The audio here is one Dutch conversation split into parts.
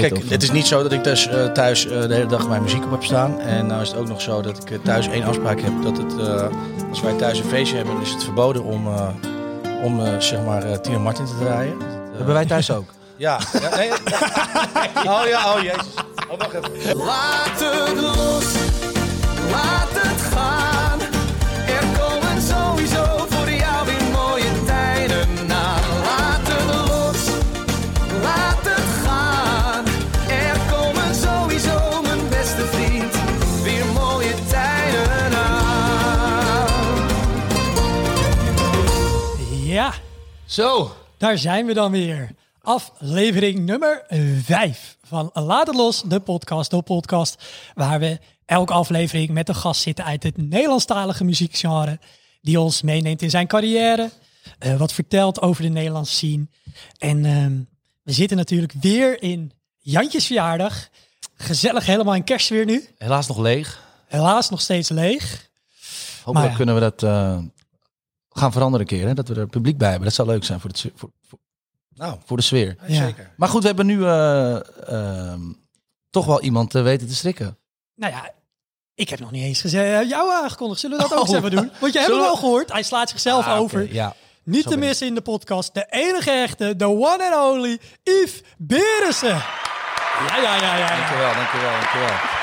Kijk, het is niet zo dat ik dus, eh, thuis eh, de hele dag mijn muziek op heb staan. En nou is het ook nog zo dat ik eh, thuis één afspraak heb. Dat het, eh, als wij thuis een feestje hebben, is het verboden om, eh, om eh, zeg maar, eh, Tina Martin te draaien. Dat, Hebben wij thuis ook. Ja. ja nee. oh ja, oh jezus. Oh, wacht even. Laat het los, laat het Zo. daar zijn we dan weer. Aflevering nummer 5 van Laat het los, de podcast, de podcast waar we elke aflevering met een gast zitten uit het Nederlandstalige muziekgenre die ons meeneemt in zijn carrière, eh, wat vertelt over de Nederlandse scene. En ehm, we zitten natuurlijk weer in Jantjes verjaardag. Gezellig helemaal in kerstweer nu. Helaas nog leeg. Helaas nog steeds leeg. Hopelijk Maar ja. kunnen we dat eh, gaan veranderen een keer. Hè? Dat we er publiek bij hebben. Dat zou leuk zijn voor de, sfeer- voor, voor, Nou, voor de sfeer. Ja. zeker. Maar goed, we hebben nu eh, ehm, toch wel iemand eh, weten te strikken. Nou ja, ik heb nog niet eens gezegd, jou aangekondigd. Zullen we dat ook Oh. eens even doen? Want je hebt hem Zullen we- al gehoord. Hij slaat zichzelf Ah, over. Ja. Niet Zo te missen in de podcast. De enige echte, de one and only, Yves Berensen. Ja, ja, ja, ja. ja. Dankjewel, dankjewel, dankjewel.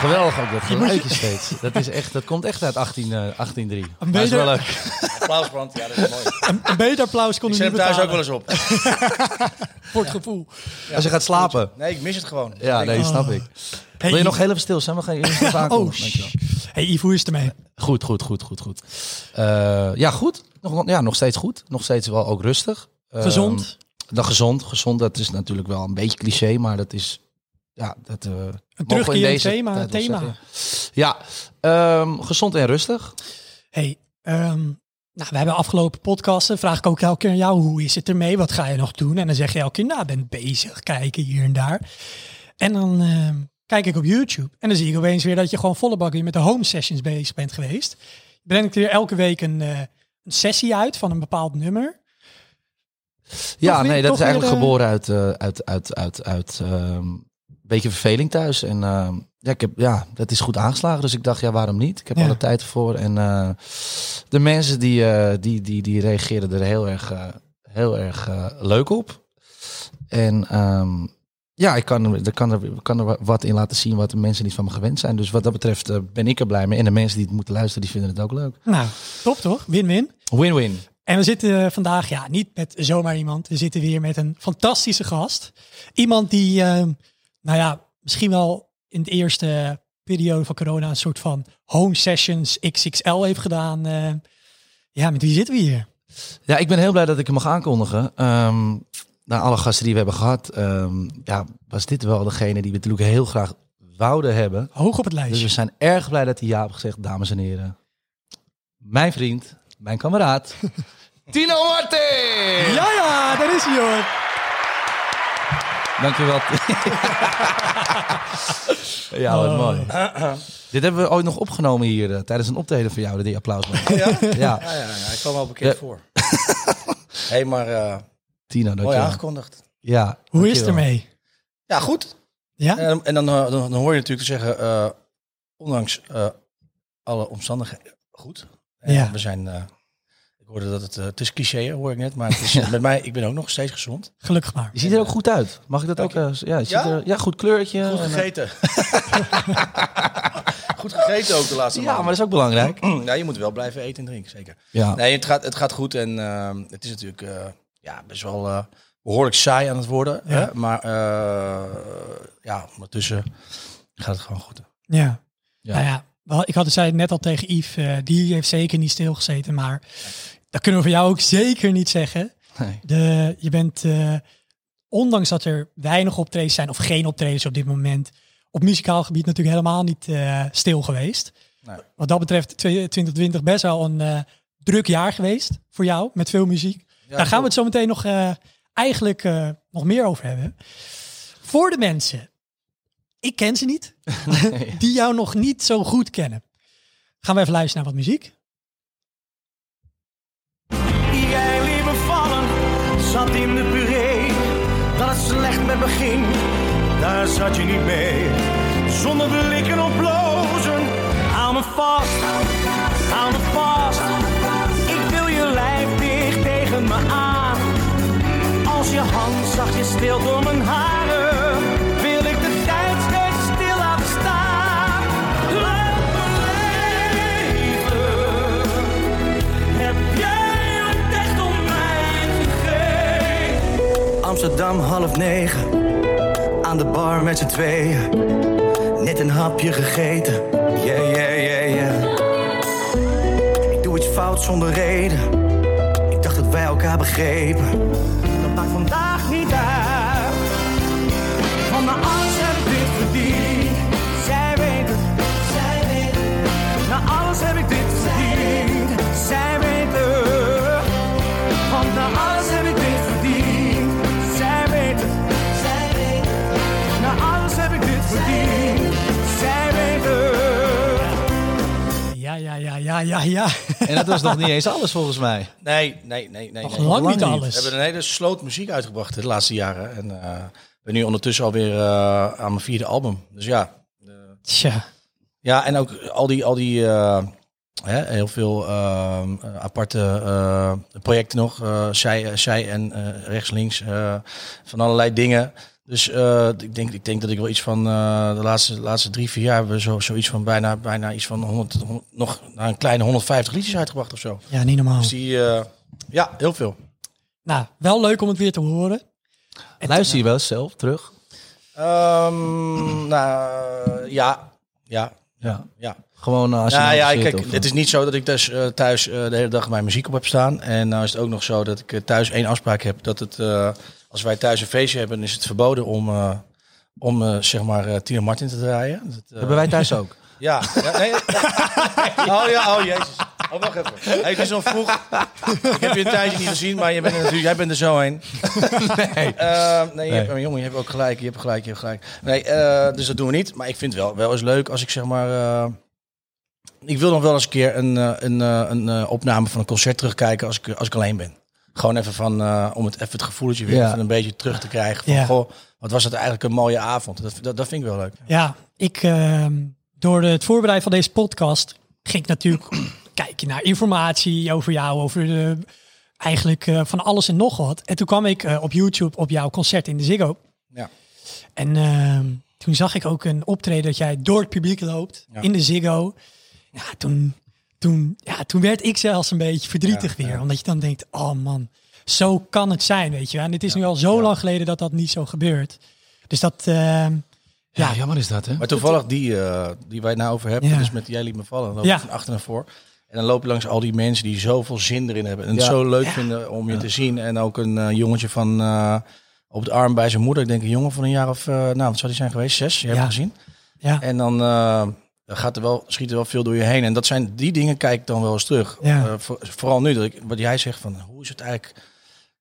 Geweldig ook dat geluidje steeds. Dat, is echt, dat komt echt uit 18, eh 1803. Dat is beter- wel leuk. Applausbrand, ja, dat is mooi. Een, een beter applaus kon Ik zet niet hem thuis ook wel eens op. Voor het gevoel. Als je gaat slapen. Nee, ik mis het gewoon. Ja, nee, snap ik. Hey, Wil je nog heel even stil zijn? We gaan eerst even Oh, aankomen. shh. Hey Yves, hoe is het ermee? Goed, goed, goed, goed, goed. Eh, ja, goed. Nog, ja, nog steeds goed. Nog steeds wel ook rustig. Eh, Gezond? dan gezond. Gezond, dat is natuurlijk wel een beetje cliché, maar dat is... Ja, dat, eh, in terugkerend deze thema, thema. Ja, ehm, gezond en rustig. Hey, ehm, nou, we hebben afgelopen podcasten. Vraag ik ook elke keer aan jou, hoe is het ermee? Wat ga je nog doen? En dan zeg je elke keer, nou, ben bezig, kijken hier en daar. En dan ehm, kijk ik op YouTube. En dan zie ik opeens weer dat je gewoon volle bak weer met de home sessions bezig bent geweest. Je brengt weer elke week een, eh, een sessie uit van een bepaald nummer. Ja, nee, dat is eigenlijk eh, geboren uit, eh, uit, uit, uit, uit ehm, een beetje verveling thuis. En ehm, ja, ik heb, ja, dat is goed aangeslagen. Dus ik dacht, ja, waarom niet? Ik heb Ja. alle tijd ervoor. En eh, de mensen die, eh, die, die, die reageerden er heel erg, eh, heel erg leuk op. En ehm, ja, ik kan, er- kan, er, kan er wat in laten zien wat de mensen niet van me gewend zijn. Dus wat dat betreft ben ik er blij mee. En de mensen die het moeten luisteren, die vinden het ook leuk. Nou, top toch? Win-win. Win-win. En we zitten vandaag ja, niet met zomaar iemand. We zitten weer met een fantastische gast. Iemand die, eh, nou ja, misschien wel in de eerste periode van corona een soort van home sessions XXL heeft gedaan. Eh, ja, met wie zitten we hier? Ja, ik ben heel blij dat ik hem mag aankondigen. Ehm na alle gasten die we hebben gehad, ehm, ja, was dit wel degene die we natuurlijk heel graag wouden hebben. Hoog op het Dus we lijstje. zijn erg blij dat hij ja heeft gezegd, dames en heren. Mijn vriend, mijn kameraad, Tino Martin! Ja, ja, daar is hij hoor. Dankjewel. ja, wat Oh. mooi. Dit hebben we ooit nog opgenomen hier eh, tijdens een optreden van jou, die applaus. Ja? ja, Ja, ja, ja, ik kwam wel bekend voor. Hé, hey, maar eh, Tino, mooi aangekondigd. Ja, Hoe is het ermee? Ja, goed. Ja? En, en dan, eh, dan, dan hoor je natuurlijk te zeggen, eh, ondanks eh, alle omstandigheden, goed. En Ja. We zijn, eh, hoorde dat het, eh, het is cliché, hoor ik net, maar het is, met mij, ik ben ook nog steeds gezond. Gelukkig maar. Je ziet er ook goed uit. Mag ik dat Dank ook? eh, ja, je ziet Ja? Er, ja, goed kleurtje. Goed eh, gegeten. goed gegeten ook de laatste Ja, maar dat is ook belangrijk. Ja, je moet wel blijven eten en drinken, zeker. Ja. Nee, het gaat, het gaat goed en eh, het is natuurlijk eh, ja, best wel eh, behoorlijk saai aan het worden. Ja. Hè? Maar eh, ja, ondertussen gaat het gewoon goed. Ja. Ja. Nou ja, wel, ik had het zei net al tegen Yves. eh, die heeft zeker niet stilgezeten. Maar dat kunnen we voor jou ook zeker niet zeggen. Nee. De, je bent, eh, ondanks dat er weinig optredens zijn, of geen optredens op dit moment, op muzikaal gebied natuurlijk helemaal niet eh, stil geweest. Nee. Wat dat betreft, 2020 best wel een eh, druk jaar geweest voor jou, met veel muziek. Daar gaan we het zo meteen nog eigenlijk nog meer over hebben. Voor de mensen, ik ken ze niet, die jou nog niet zo goed kennen. Gaan we even luisteren naar wat muziek. Begin, daar zat je niet mee. Zonder blikken of blozen, hou me vast, hou me vast. Ik wil je lijf dicht tegen me aan. Als je hand zachtjes stil door mijn haren, Amsterdam half negen, aan de bar met z'n tweeën. Net een hapje gegeten, yeah, yeah, yeah, yeah. Ik doe iets fout zonder reden. Ik dacht dat wij elkaar begrepen. Dat maakt vandaag niet uit. Ja, ja, ja, ja. En dat was nog niet eens alles volgens mij. Nee, nee, nee, nee. Nog nee. lang niet We alles. hebben een hele sloot muziek uitgebracht de laatste jaren. En eh, ik ben nu ondertussen alweer eh aan mijn vierde album. Dus ja. Tja. Ja, en ook al die, al die eh, hè, heel veel ehm, eh, aparte eh, projecten nog. eh, zij, zij en eh, rechts, links. eh, van allerlei dingen. Dus eh, ik, denk, ik denk dat ik wel iets van eh, de laatste, laatste drie, vier jaar hebben we zo, zoiets van bijna, bijna iets van 100, 100 nog naar een kleine 150 liedjes uitgebracht of zo. Ja, niet normaal. Dus die, eh, ja, heel veel. Nou, wel leuk om het weer te horen. Luister je wel eens zelf terug? Ehm, nou, ja, ja, Ja. ja. Gewoon als je Nou ja, zit kijk, of, het is niet zo dat ik dus eh, thuis eh, de hele dag mijn muziek op heb staan. En nou is het ook nog zo dat ik thuis één afspraak heb. Dat het, eh, als wij thuis een feestje hebben, is het verboden om, eh, om eh, zeg maar, eh, Tina Martin te draaien. Dat, Hebben wij thuis ook. Ja. ja nee. oh ja, oh jezus. Oh, wacht even. Hey, het is nog vroeg. Ik heb je een tijdje niet gezien, maar je bent er natuurlijk, jij bent er zo heen. Nee. Eh, nee, je Nee. hebt, jongen, je hebt ook gelijk. Je hebt gelijk, je hebt gelijk. Nee, dus dat doen we niet. Maar ik vind het wel, wel eens leuk als ik zeg maar... ik wil nog wel eens een keer een, een, een opname van een concert terugkijken als ik, als ik alleen ben. Gewoon even van, eh, om het, even het gevoeletje weer Ja. even een beetje terug te krijgen. Van, Ja. goh, wat was het eigenlijk een mooie avond. Dat, dat, dat vind ik wel leuk. Ja, ik, ehm, door het voorbereiden van deze podcast ging ik natuurlijk kijken naar informatie over jou, over de, eigenlijk eh, van alles en nog wat. En toen kwam ik eh, op YouTube op jouw concert in de Ziggo. Ja. En ehm, toen zag ik ook een optreden dat jij door het publiek loopt Ja. in de Ziggo. Ja, toen, toen, ja, toen werd ik zelfs een beetje verdrietig Ja, weer. ja. Omdat je dan denkt, oh man, zo kan het zijn, weet je. wel. En het is nu al zo lang geleden dat dat niet zo gebeurt. Dus dat, ehm, Ja, jammer is dat, hè? Maar toevallig die, eh, die wij het nou over hebben, Ja. dus met Jij liet me vallen, dan loop Ja. ik van achter naar voor. En dan loop je langs al die mensen die zoveel zin erin hebben. En het Ja. zo leuk Ja. vinden om je te zien. En ook een eh, jongetje van eh, op het arm bij zijn moeder. Ik denk een jongen van een jaar of, eh, nou wat zou die zijn geweest? Zes, je hebt gezien. ja, En dan gaat er wel, schiet er wel veel door je heen. En dat zijn die dingen kijk ik dan wel eens terug. Ja. Eh, voor- vooral nu, dat ik, wat jij zegt van, hoe is het eigenlijk...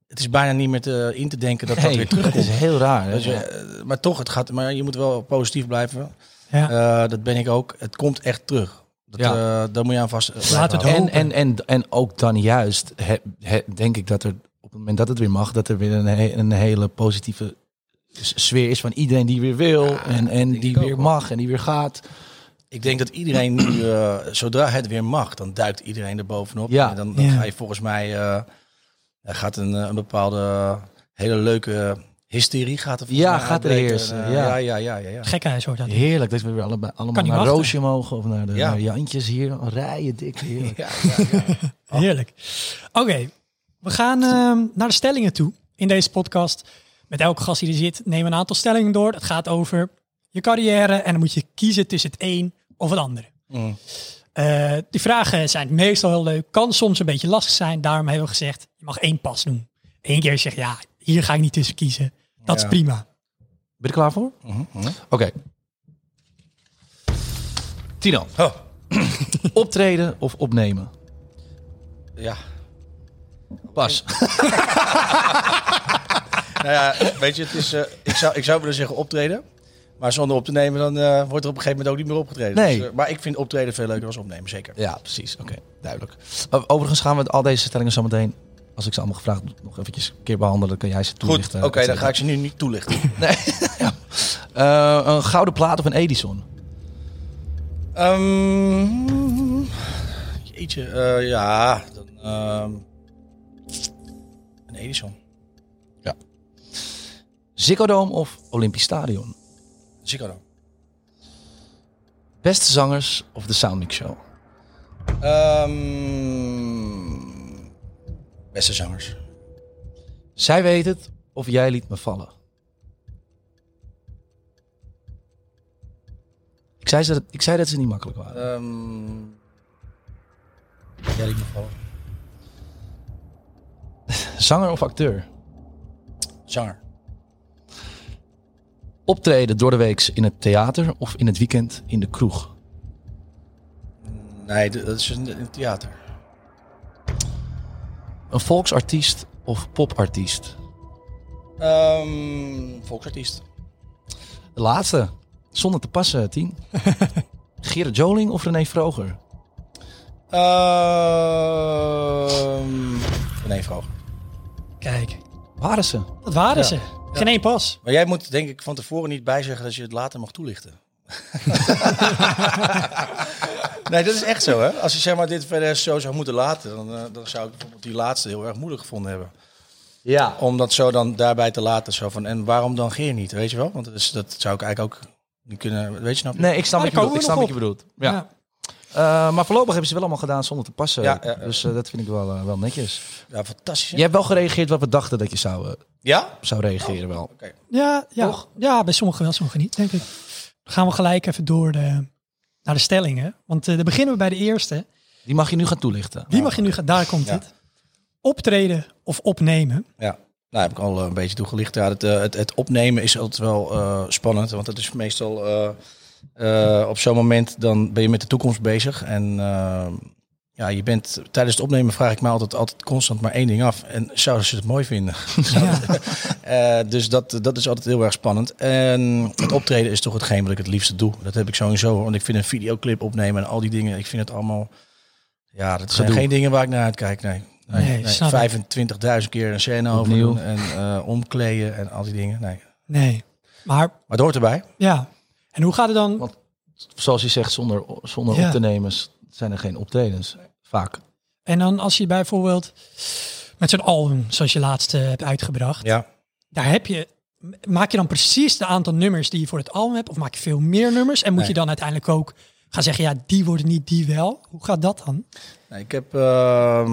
Het is bijna niet meer te, in te denken dat dat weer terugkomt. Het is heel raar. Dus, eh, maar toch, het gaat, maar je moet wel positief blijven. ja. Eh, dat ben ik ook. Het komt echt terug. Dat, Ja. daar moet je aan vast. Laat het. En, en, en, en ook dan juist, he- he- denk ik dat er op het moment dat het weer mag, dat er weer een, he- een hele positieve sfeer is van iedereen die weer wil en, en die weer mag en die weer gaat. Ik denk dat iedereen nu, eh, zodra het weer mag, dan duikt iedereen er bovenop. Ja. En dan, dan Ja. ga je volgens mij, eh, er gaat een, eh, een bepaalde hele leuke hysterie gaat er volgens Ja, mij gaat er heersen, ja. ja, ja, ja, ja, ja. Hoort dat. Heerlijk dat we weer allebei, allemaal naar wachten. Roosje mogen of naar de Ja. naar Jantjes hier. Rijen dik, heerlijk. Ja, ja, ja. Heerlijk. Oké, we gaan ehm, naar de stellingen toe in deze podcast. Met elke gast die er zit, nemen we een aantal stellingen door. Het gaat over je carrière en dan moet je kiezen tussen het een of het andere. Mm. Eh, die vragen zijn meestal heel leuk, kan soms een beetje lastig zijn. Daarom hebben we gezegd, je mag één pas doen. Eén keer zeg je, ja, hier ga ik niet tussen kiezen. Dat is prima. Ben je er klaar voor? Mhm, mhm. Oké. Tino, Oh, optreden of opnemen? ja. Pas. Nou ja, weet je, het is, eh, ik, zou, ik zou willen zeggen optreden. Maar zonder op te nemen, dan eh, wordt er op een gegeven moment ook niet meer opgetreden. Nee. Dus, eh, maar ik vind optreden veel leuker dan opnemen, zeker. Ja, precies. Oké, duidelijk. Overigens gaan we al deze stellingen zo meteen als ik ze allemaal gevraagd nog eventjes een keer behandelen. Dan kan jij ze Goed, toelichten. oké, et dan ga ik ze nu niet toelichten. Eh, een gouden plaat of een Edison? Ehm jeetje, eh, ja, dan, ehm, een Edison. Ziggo Dome of Olympisch Stadion? Beste zangers of de Soundmix Show? Ehm, beste zangers. Zij weet het of jij liet me vallen? Ik zei, ze dat, ik zei dat ze niet makkelijk waren. Ehm ja, ik me vallen. Zanger of acteur? Zanger. Optreden door de weeks in het theater of in het weekend in de kroeg? Nee, dat is een, een theater. Een volksartiest of popartiest? Ehm volksartiest. De laatste, zonder te passen, tien. Gerard Joling of René Vroger? Ehm nee, vroeger. Kijk, Waren ze? dat waren Ja. ze. Geen één pas. Maar jij moet denk ik van tevoren niet bijzeggen dat je het later mag toelichten. nee, dat is echt zo, hè? Als je zeg maar dit verder zo zou moeten laten, dan, eh, dan zou ik bijvoorbeeld die laatste heel erg moeilijk gevonden hebben. Ja. Om dat zo dan daarbij te laten. Zo van, en waarom dan Geer niet, weet je wel? Want dat, is, dat zou ik eigenlijk ook niet kunnen, weet je nou? Nee, ik snap Ah, wat je bedoelt. Ik snap wat je bedoelt. Ja. Eh, maar voorlopig hebben ze wel allemaal gedaan zonder te passen. Ja, ja, ja. Dus eh, dat vind ik wel, eh, wel netjes. Ja, fantastisch. hè? Je hebt wel gereageerd wat we dachten dat je zou, eh, Ja? zou reageren wel. Oké. Ja, ja, Toch? ja, bij sommigen wel, sommigen niet, denk ik. Dan gaan we gelijk even door de, naar de stellingen. Want eh, dan beginnen we bij de eerste. Die mag je nu gaan toelichten. Wie mag je nu gaan? Daar komt Ja. het. Optreden of opnemen? Ja, nou heb ik al een beetje toegelicht. Ja, het, eh, het, het opnemen is altijd wel eh, spannend, want het is meestal eh, op zo'n moment dan ben je met de toekomst bezig. En eh, ja, je bent tijdens het opnemen vraag ik me altijd, altijd constant maar één ding af. En zouden ze het mooi vinden? Eh, dus dat, dat is altijd heel erg spannend. En het optreden is toch hetgeen wat ik het liefste doe. Dat heb ik sowieso. Want ik vind een videoclip opnemen en al die dingen. Ik vind het allemaal. Ja, dat zijn Gedoe. geen dingen waar ik naar uitkijk. Nee. Nee, Nee, nee. snap ik. 25.000 keer een scène over en eh, omkleden en al die dingen. Nee. Nee. Maar Maar het hoort erbij. ja. En hoe gaat het dan? Want- Zoals je zegt, zonder, zonder Ja. op te nemen zijn er geen optredens. Vaak. En dan als je bijvoorbeeld met zo'n album, zoals je laatste hebt uitgebracht, Ja. daar heb je, maak je dan precies de aantal nummers die je voor het album hebt, of maak je veel meer nummers? En moet Nee. je dan uiteindelijk ook gaan zeggen, ja, die worden niet, die wel? Hoe gaat dat dan? Nee, ik heb ehm,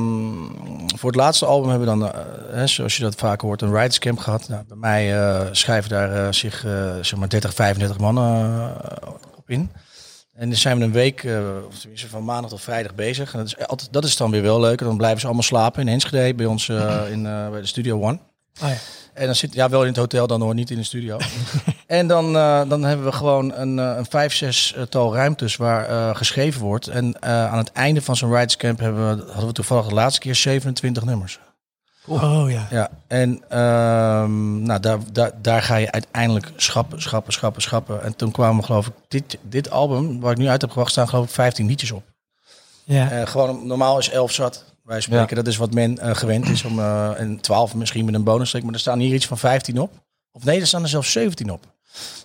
voor het laatste album hebben we dan, eh, hè, zoals je dat vaak hoort, een writers camp gehad. Nou, bij mij eh, schrijven daar eh, zich zeg maar 30, 35 mannen op in. En dan zijn we een week, of tenminste van maandag tot vrijdag bezig. En dat is, altijd, dat is dan weer wel leuk. En dan blijven ze allemaal slapen in Enschede bij ons in, bij de Studio One. Oh ja. En dan zit ja wel in het hotel dan hoor, niet in de studio. en dan, eh, dan hebben we gewoon een, eh, een vijf, zes eh, tal ruimtes waar eh, geschreven wordt. En eh, aan het einde van zo'n Writers Camp hebben we, hadden we toevallig de laatste keer 27 nummers. Oh ja. Ja, en ehm, nou, daar, daar, daar ga je uiteindelijk schappen, schappen, schappen, schappen. En toen kwamen geloof ik, dit, dit album waar ik nu uit heb gebracht, staan geloof ik 15 liedjes op. Ja. Eh, gewoon normaal is 11 zat. Wij spreken, Ja. dat is wat men eh, gewend is om eh en 12 misschien met een bonus Maar er staan hier iets van 15 op. Of nee, er staan er zelfs 17 op.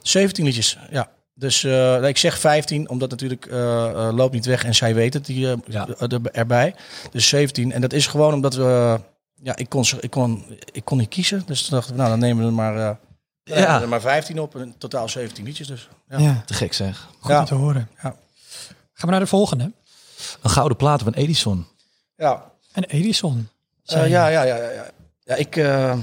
17 liedjes, ja. Dus eh, ik zeg 15, omdat natuurlijk eh, eh, loopt niet weg en zij weet het die, Ja. er- erbij. Dus 17. En dat is gewoon omdat we, ja, ik kon, ze- ik kon, ik kon niet kiezen. Dus toen dachten we, nou dan nemen we er maar, eh, er maar 15 op. En totaal 17 liedjes dus. Ja. ja. Te gek zeg. Goed Ja. om te horen. Ja. Gaan we naar de volgende. Een gouden plaat van Edison. ja. En Edison. Eh, ja, ja, ja, ja, ja. Ja, ik. eh,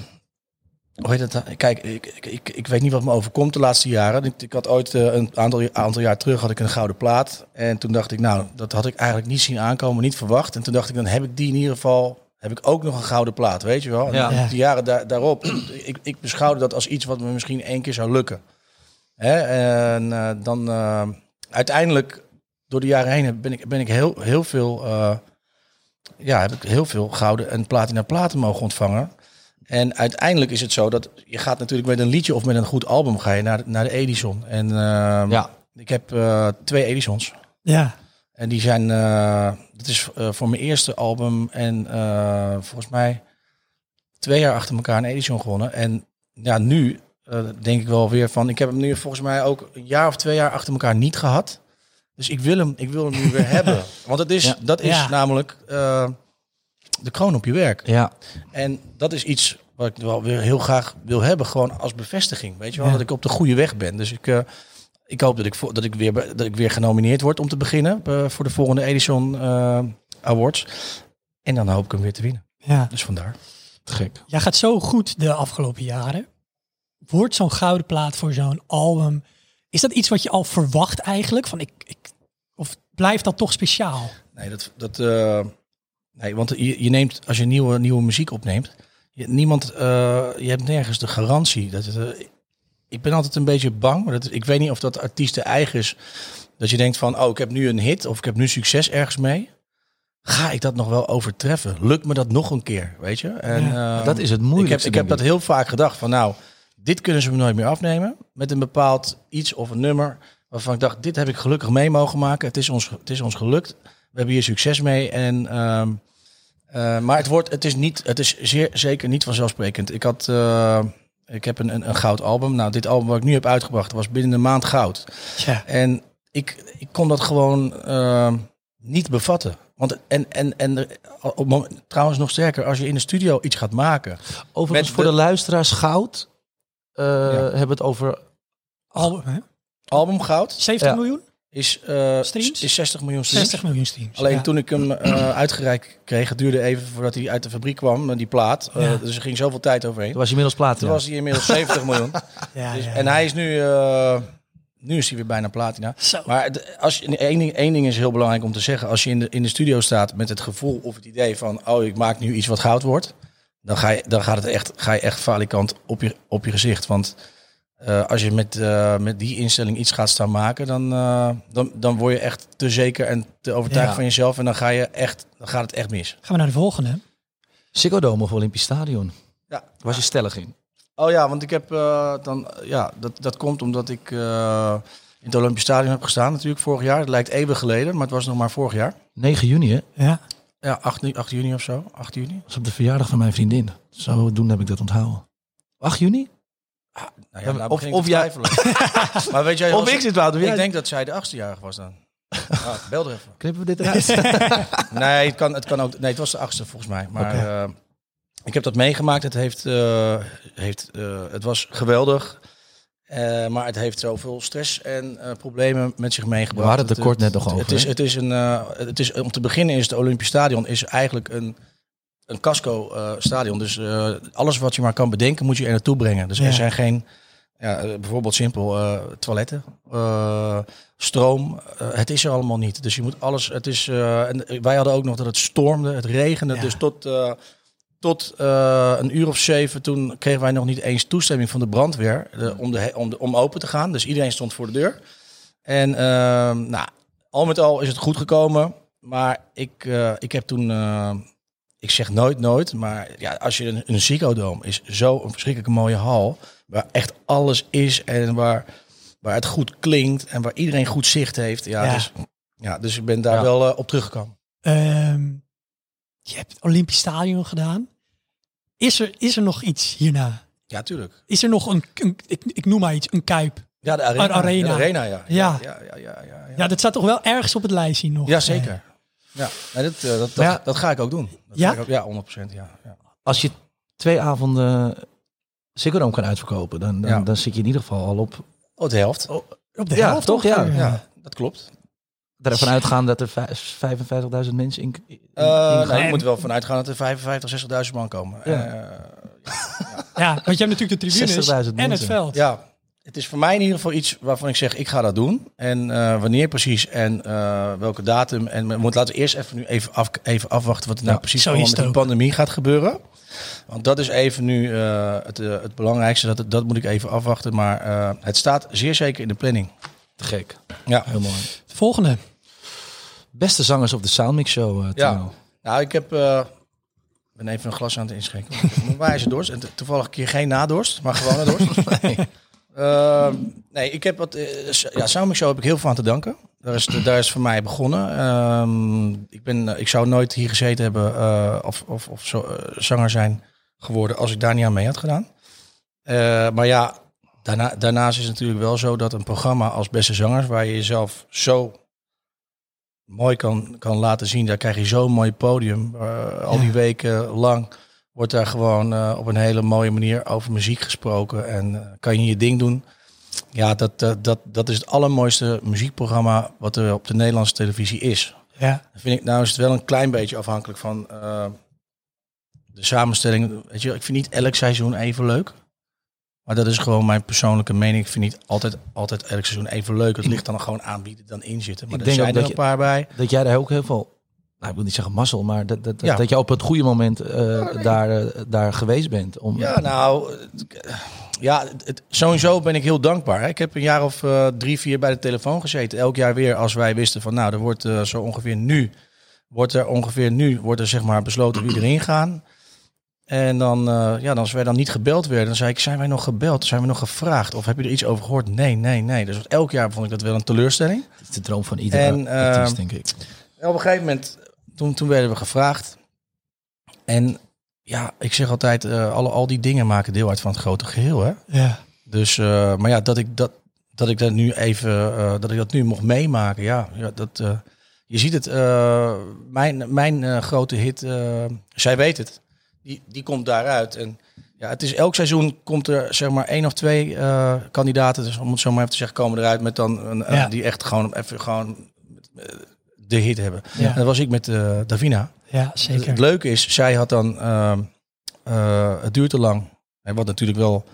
hoe heet het? eh, Kijk, ik, ik, ik, ik weet niet wat me overkomt de laatste jaren. Ik, ik had ooit eh, een aantal, aantal jaar terug had ik een gouden plaat. En toen dacht ik, nou, dat had ik eigenlijk niet zien aankomen, niet verwacht. En toen dacht ik, dan heb ik die in ieder geval. Heb ik ook nog een gouden plaat, weet je wel? En Ja. De jaren daar, daarop, ik, ik beschouwde dat als iets wat me misschien één keer zou lukken. Hè? En eh, dan eh, uiteindelijk, door de jaren heen, ben ik, ben ik heel, heel veel eh, ja, heb ik heel veel gouden en platina platen mogen ontvangen. En uiteindelijk is het zo dat je gaat natuurlijk met een liedje of met een goed album ga je naar, de- naar de Edison. En ehm, Ja. ik heb eh, twee Edisons. Ja. En die zijn, eh dat is eh, voor mijn eerste album en eh, volgens mij twee jaar achter elkaar een Edison gewonnen. En ja, nu eh, denk ik wel weer van... Ik heb hem nu volgens mij ook een jaar of twee jaar achter elkaar niet gehad. Dus ik wil hem, ik wil hem nu weer hebben. Want het is, Ja. dat is Ja. namelijk eh, de kroon op je werk. Ja, En dat is iets wat ik wel weer heel graag wil hebben, gewoon als bevestiging. Weet je wel, Ja. dat ik op de goede weg ben. Dus ik, eh, ik hoop dat ik, dat, ik weer, dat ik weer genomineerd word om te beginnen eh, voor de volgende Edison eh, Awards. En dan hoop ik hem weer te winnen. Ja. Dus vandaar. te gek. Jij gaat zo goed de afgelopen jaren. Wordt zo'n gouden plaat voor zo'n album... Is dat iets wat je al verwacht eigenlijk? Van ik, ik, of blijft dat toch speciaal? Nee, dat, dat, eh, nee want je, je neemt, als je nieuwe, nieuwe muziek opneemt, je, niemand, eh, je hebt nergens de garantie. Dat het, eh, ik ben altijd een beetje bang, maar dat, ik weet niet of dat artiesten eigen is. Dat je denkt van, oh, ik heb nu een hit of ik heb nu succes ergens mee. Ga ik dat nog wel overtreffen? Lukt me dat nog een keer, weet je? En, eh, Dat is het ik heb, moeilijkste. ik heb dat heel vaak gedacht van, nou, dit kunnen ze me nooit meer afnemen. Met een bepaald iets of een nummer waarvan ik dacht, dit heb ik gelukkig mee mogen maken. Het is ons, het is ons gelukt. We hebben hier succes mee. En, ehm, eh, maar het, wordt, het is, niet, het is zeer zeker niet vanzelfsprekend. Ik, had, eh, ik heb een, een, een goud album. Nou, dit album wat ik nu heb uitgebracht was binnen een maand goud. Ja. En ik, ik kon dat gewoon ehm, niet bevatten. Want en, en, en moment- trouwens nog sterker, als je in de studio iets gaat maken. Overigens, met voor de- de luisteraars, goud. Eh, Ja. Hebben we het over Album, hè? Album goud 70 Ja. miljoen? is, eh, Streams? is 60 miljoen streams. 60 miljoen streams. Alleen ja. toen ik hem eh, uitgereikt kreeg, het duurde even voordat hij uit de fabriek kwam, die plaat. Eh, Ja. Dus er ging zoveel tijd overheen. Toen was je inmiddels platina. Toen was hij inmiddels 70 miljoen. Ja, Dus- ja, en hij is nu, eh, nu is hij weer bijna platina. Zo. Maar het- als je, één, ding, één ding is heel belangrijk om te zeggen. Als je in de, in de studio staat met het gevoel of het idee van... oh, ik maak nu iets wat goud wordt... dan, ga je, dan gaat het echt, ga je echt falikant op je, op je gezicht. Want eh, als je met, eh, met die instelling iets gaat staan maken... Dan, eh, dan, dan word je echt te zeker en te overtuigd Ja. van jezelf... en dan, ga je echt, dan gaat het echt mis. Gaan we naar de volgende. Ziggo Dome of Olympisch Stadion. Ja. Daar was je stellig in. Oh ja, want ik heb eh, dan... Ja, dat, dat komt omdat ik... eh, in het Olympisch Stadion heb gestaan natuurlijk vorig jaar. Het lijkt eeuwig geleden, maar het was nog maar vorig jaar. 9 juni, hè? Ja. Ja, 8, nu- 8 juni of zo. 8 juni. Dat was op de verjaardag van mijn vriendin. Zo doen heb ik dat onthouden. 8 juni? Nou ja, Of- of jij- maar weet jij, Of ik zit Wouter. ik jij- denk dat zij de achtste-jarige was dan. Ah, bel er even. Knippen we dit eruit? Nee, het kan, het kan ook. Nee, het was de achtste volgens mij. Maar eh, ik heb dat meegemaakt. Het heeft, eh, heeft, eh, het was geweldig. Eh, maar het heeft zoveel stress en eh, problemen met zich meegebracht. We hadden het er kort net nog over, Het is, het is een, eh, het is, om te beginnen is het Olympisch Stadion is eigenlijk een, een casco eh, stadion. Dus alles wat je maar kan bedenken moet je er naartoe brengen. Dus Ja. er zijn geen, ja, bijvoorbeeld simpel, toiletten, stroom. het is er allemaal niet. Dus je moet alles, het is, en wij hadden ook nog dat het stormde, het regende. Ja. Dus tot, tot eh, een uur of zeven, toen kregen wij nog niet eens toestemming van de brandweer eh, om, de, om, de, om open te gaan. Dus iedereen stond voor de deur. En ehm, nou, al met al is het goed gekomen. Maar ik, eh, ik heb toen, ik zeg nooit nooit, maar ja, als je een, een Ziggo Dome is zo een verschrikkelijke mooie hal, waar echt alles is en waar, waar het goed klinkt en waar iedereen goed zicht heeft. Ja, Ja. Dus, ja dus ik ben daar Ja. wel op teruggekomen. Ehm, je hebt het Olympisch Stadion gedaan. Is er, is er nog iets hierna? Ja, tuurlijk. Is er nog een, een- ik, ik noem maar iets, een kuip? Ja, de arena. Een arena. Ja, de arena, ja. Ja. Ja, ja, ja, ja, ja, dat staat toch wel ergens op het lijstje nog. Ja, zeker. Ja, nee, dat, eh, dat, dat, Maar ja- dat ga ik ook doen. Dat Ja? ga ik ook- ja, 100%. Ja, ja. Als je twee avonden Ziggo Dome kan uitverkopen, dan, dan, Ja. dan zit je in ieder geval al op. Oh, de helft. Op de Ja, helft toch? Ja, Ja, dat klopt. Ervan uitgaan dat er vijf- 55.000 mensen in. in- Eh je moet wel vanuit gaan dat er 55, 60.000 man komen. Ja. Eh, Ja, want je hebt natuurlijk de tribunes 60.000 en het veld. ja, het is voor mij in ieder geval iets waarvan ik zeg, ik ga dat doen. En eh, wanneer precies en eh, welke datum. En we moeten laten we eerst even, nu even, af, even afwachten wat er nou Ja, precies zo allemaal is met ook. pandemie gaat gebeuren. Want dat is even nu eh, het, het belangrijkste. Dat, dat moet ik even afwachten. Maar eh, het staat zeer zeker in de planning. Te gek. Ja. Heel mooi. De volgende. Beste zangers op de Soundmix Show. eh, Ja. Nou, ik heb. eh, ik ben even een glas aan het inschenken. Waar is het dorst? En to- toevallig een keer geen nadorst, maar gewoon een dorst. nee. nee, ik heb wat. eh, ja, Soundmix Show heb ik heel veel aan te danken. Daar is, de- daar is voor mij begonnen. Ehm, ik, ben, ik zou nooit hier gezeten hebben eh, of, of, of zo, zanger zijn geworden als ik daar niet aan mee had gedaan. Eh, maar ja, daarna, daarnaast is het natuurlijk wel zo dat een programma als Beste Zangers, waar je jezelf zo mooi kan, kan laten zien, daar krijg je zo'n mooi podium. Eh, al die weken lang wordt daar gewoon eh, op een hele mooie manier over muziek gesproken en eh, kan je je ding doen. Ja, dat, dat, dat, dat is het allermooiste muziekprogramma wat er op de Nederlandse televisie is. Ja. Vind ik, nou is het wel een klein beetje afhankelijk van de samenstelling. Weet je, ik vind niet elk seizoen even leuk. Maar dat is gewoon mijn persoonlijke mening. Ik vind niet altijd, altijd elk seizoen even leuk. Het ligt dan gewoon aan wie er dan in zitten. Maar Ik er denk zijn er een paar bij. Dat jij daar ook heel veel, nou, ik wil niet zeggen mazzel, maar dat, dat, Ja. dat je op het goede moment eh, daar, eh, daar geweest bent. Om, Ja, nou, ja, het, sowieso ben ik heel dankbaar. Ik heb een jaar of eh, drie, vier bij de telefoon gezeten. Elk jaar weer als wij wisten van, nou, er wordt zo ongeveer nu, wordt er ongeveer nu, wordt er zeg maar besloten wie erin gaan. En dan, eh, ja, dan als wij dan niet gebeld werden, dan zei ik, zijn wij nog gebeld? Zijn we nog gevraagd? Of heb je er iets over gehoord? Nee, nee, nee. Dus elk jaar vond ik dat wel een teleurstelling. Het is de droom van iedere En, eh, artiest, denk ik. En op een gegeven moment, toen, toen werden we gevraagd. En ja, ik zeg altijd, eh, alle, al die dingen maken deel uit van het grote geheel. Hè? Ja. Dus, eh, maar ja, dat ik dat, dat ik dat nu even, eh, dat ik dat nu mocht meemaken, ja, ja dat, eh, je ziet het, eh, mijn, mijn eh, grote hit, eh, zij weet het, die, die komt daaruit. En ja, het is elk seizoen komt er zeg maar één of twee eh, kandidaten, dus om het zo maar even te zeggen, komen eruit met dan een, Ja. die echt gewoon even gewoon eh, de hit hebben. Ja. En dat was ik met eh, Davina. ja, zeker. het leuke is, zij had dan, ehm, eh, het duurt te lang. En wat natuurlijk wel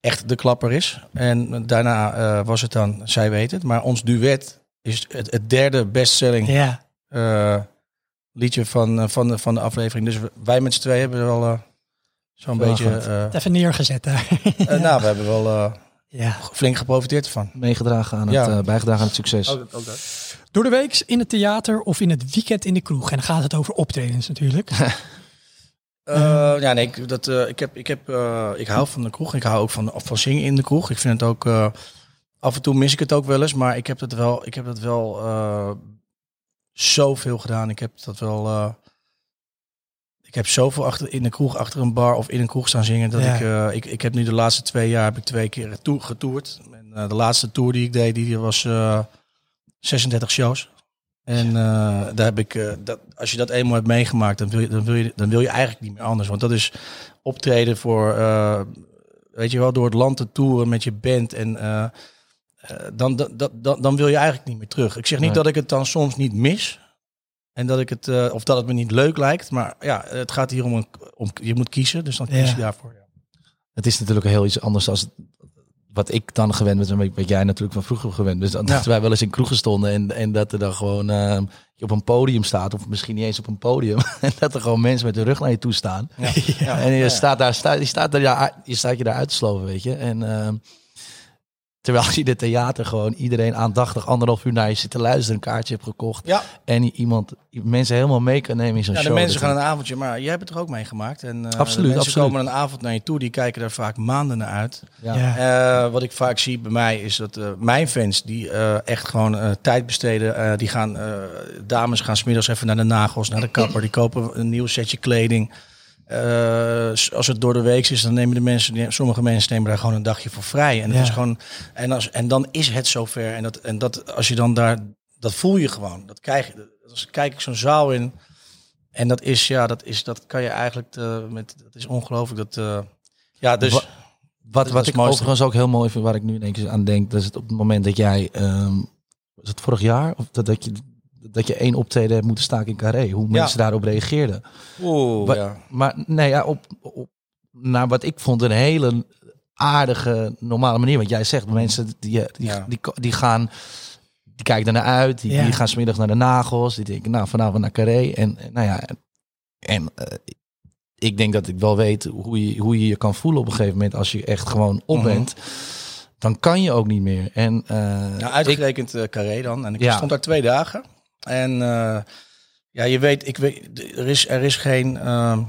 echt de klapper is. En daarna was het dan, zij weet het. Maar ons duet is het, het derde bestselling Ja. Liedje van, eh, van, de, van de aflevering. Dus wij met z'n twee hebben wel eh, zo'n beetje... eh, Even neergezet daar. eh, nou, we hebben wel eh, ja. flink geprofiteerd ervan. Meegedragen aan het, Ja. bijgedragen aan het succes. Ook, ook dat. Door de week in het theater of in het weekend in de kroeg. En dan gaat het over optredens natuurlijk. Eh, ja, nee, ik, dat, eh, ik, heb, ik, heb, eh, ik hou van de kroeg. Ik hou ook van, van zingen in de kroeg. Ik vind het ook... eh, af en toe mis ik het ook wel eens. Maar ik heb dat wel, ik heb dat wel eh, zoveel gedaan. Ik heb dat wel... eh, ik heb zoveel achter, in de kroeg, achter een bar of in een kroeg staan zingen. Dat Ja. ik, eh, ik, ik heb nu de laatste twee jaar heb ik twee keer to- getoerd. En, eh, de laatste tour die ik deed, die was eh 36 shows. En daar heb ik, dat, als je dat eenmaal hebt meegemaakt, dan wil, je, dan, wil je, dan wil je eigenlijk niet meer anders. Want dat is optreden voor, weet je wel, door het land te toeren met je band. En eh, dan, dan, dan wil je eigenlijk niet meer terug. Ik zeg niet Nee. dat ik het dan soms niet mis. En dat ik het, eh, of dat het me niet leuk lijkt. Maar ja, het gaat hier om, een, om je moet kiezen. Dus dan kies Ja. je daarvoor. Ja. Het is natuurlijk heel iets anders dan wat ik dan gewend ben, en wat jij natuurlijk van vroeger gewend bent. Dus dat Ja. wij wel eens in kroegen stonden en, en dat er dan gewoon eh, je op een podium staat, of misschien niet eens op een podium, en dat er gewoon mensen met de rug naar je toe staan. En je staat daar, sta, je staat ja, je staat je daar uit te sloven, weet je. En ehm, terwijl je in het theater gewoon iedereen aandachtig anderhalf uur naar je zit te luisteren, een kaartje hebt gekocht Ja. en iemand mensen helemaal mee kan nemen in zo'n Ja, de show. mensen Dat- gaan een avondje, maar jij hebt het er ook meegemaakt. En, eh, Absoluut, de mensen absoluut. komen een avond naar je toe, die kijken er vaak maanden naar uit. ja. Ja. Eh, wat ik vaak zie bij mij is dat eh, mijn fans die eh, echt gewoon eh, tijd besteden. eh, die gaan, eh, dames gaan smiddags even naar de nagels, naar de kapper. Die kopen een nieuw setje kleding. S- als het door de week is, dan nemen de mensen, sommige mensen nemen daar gewoon een dagje voor vrij. En, het Ja. is gewoon, en, als, en dan is het zover. En, dat, en dat, als je dan daar, dat voel je gewoon. Dat krijg je. Als kijk ik zo'n zaal in. En dat is, ja, dat is, dat kan je eigenlijk, eh, met, dat is ongelooflijk. Dat, eh, ja, dus. Wa- Wat, wat het ik mooiste. overigens ook heel mooi vind, waar ik nu in één keer aan denk, dat is het op het moment dat jij, ehm, was het vorig jaar, of dat, dat je dat je één optreden hebt moeten staken in Carré, hoe Ja. mensen daarop reageerden. Oeh, Wa- ja. Maar nee, ja, op, op naar wat ik vond een hele aardige, normale manier. Want jij zegt, mensen die, die, Ja. die, die gaan, die kijken er naar uit, die, Ja. die gaan smiddags naar de nagels, die denken, nou vanavond naar Carré. En, nou ja, en, eh, ik denk dat ik wel weet hoe je, hoe je je kan voelen op een gegeven moment als je echt gewoon op Mhm. bent. Dan kan je ook niet meer. En eh, Nou, ik, uitgerekend eh Carré dan. En ik Ja. stond daar twee dagen. En eh, ja, je weet, ik weet, er is, er is geen ehm,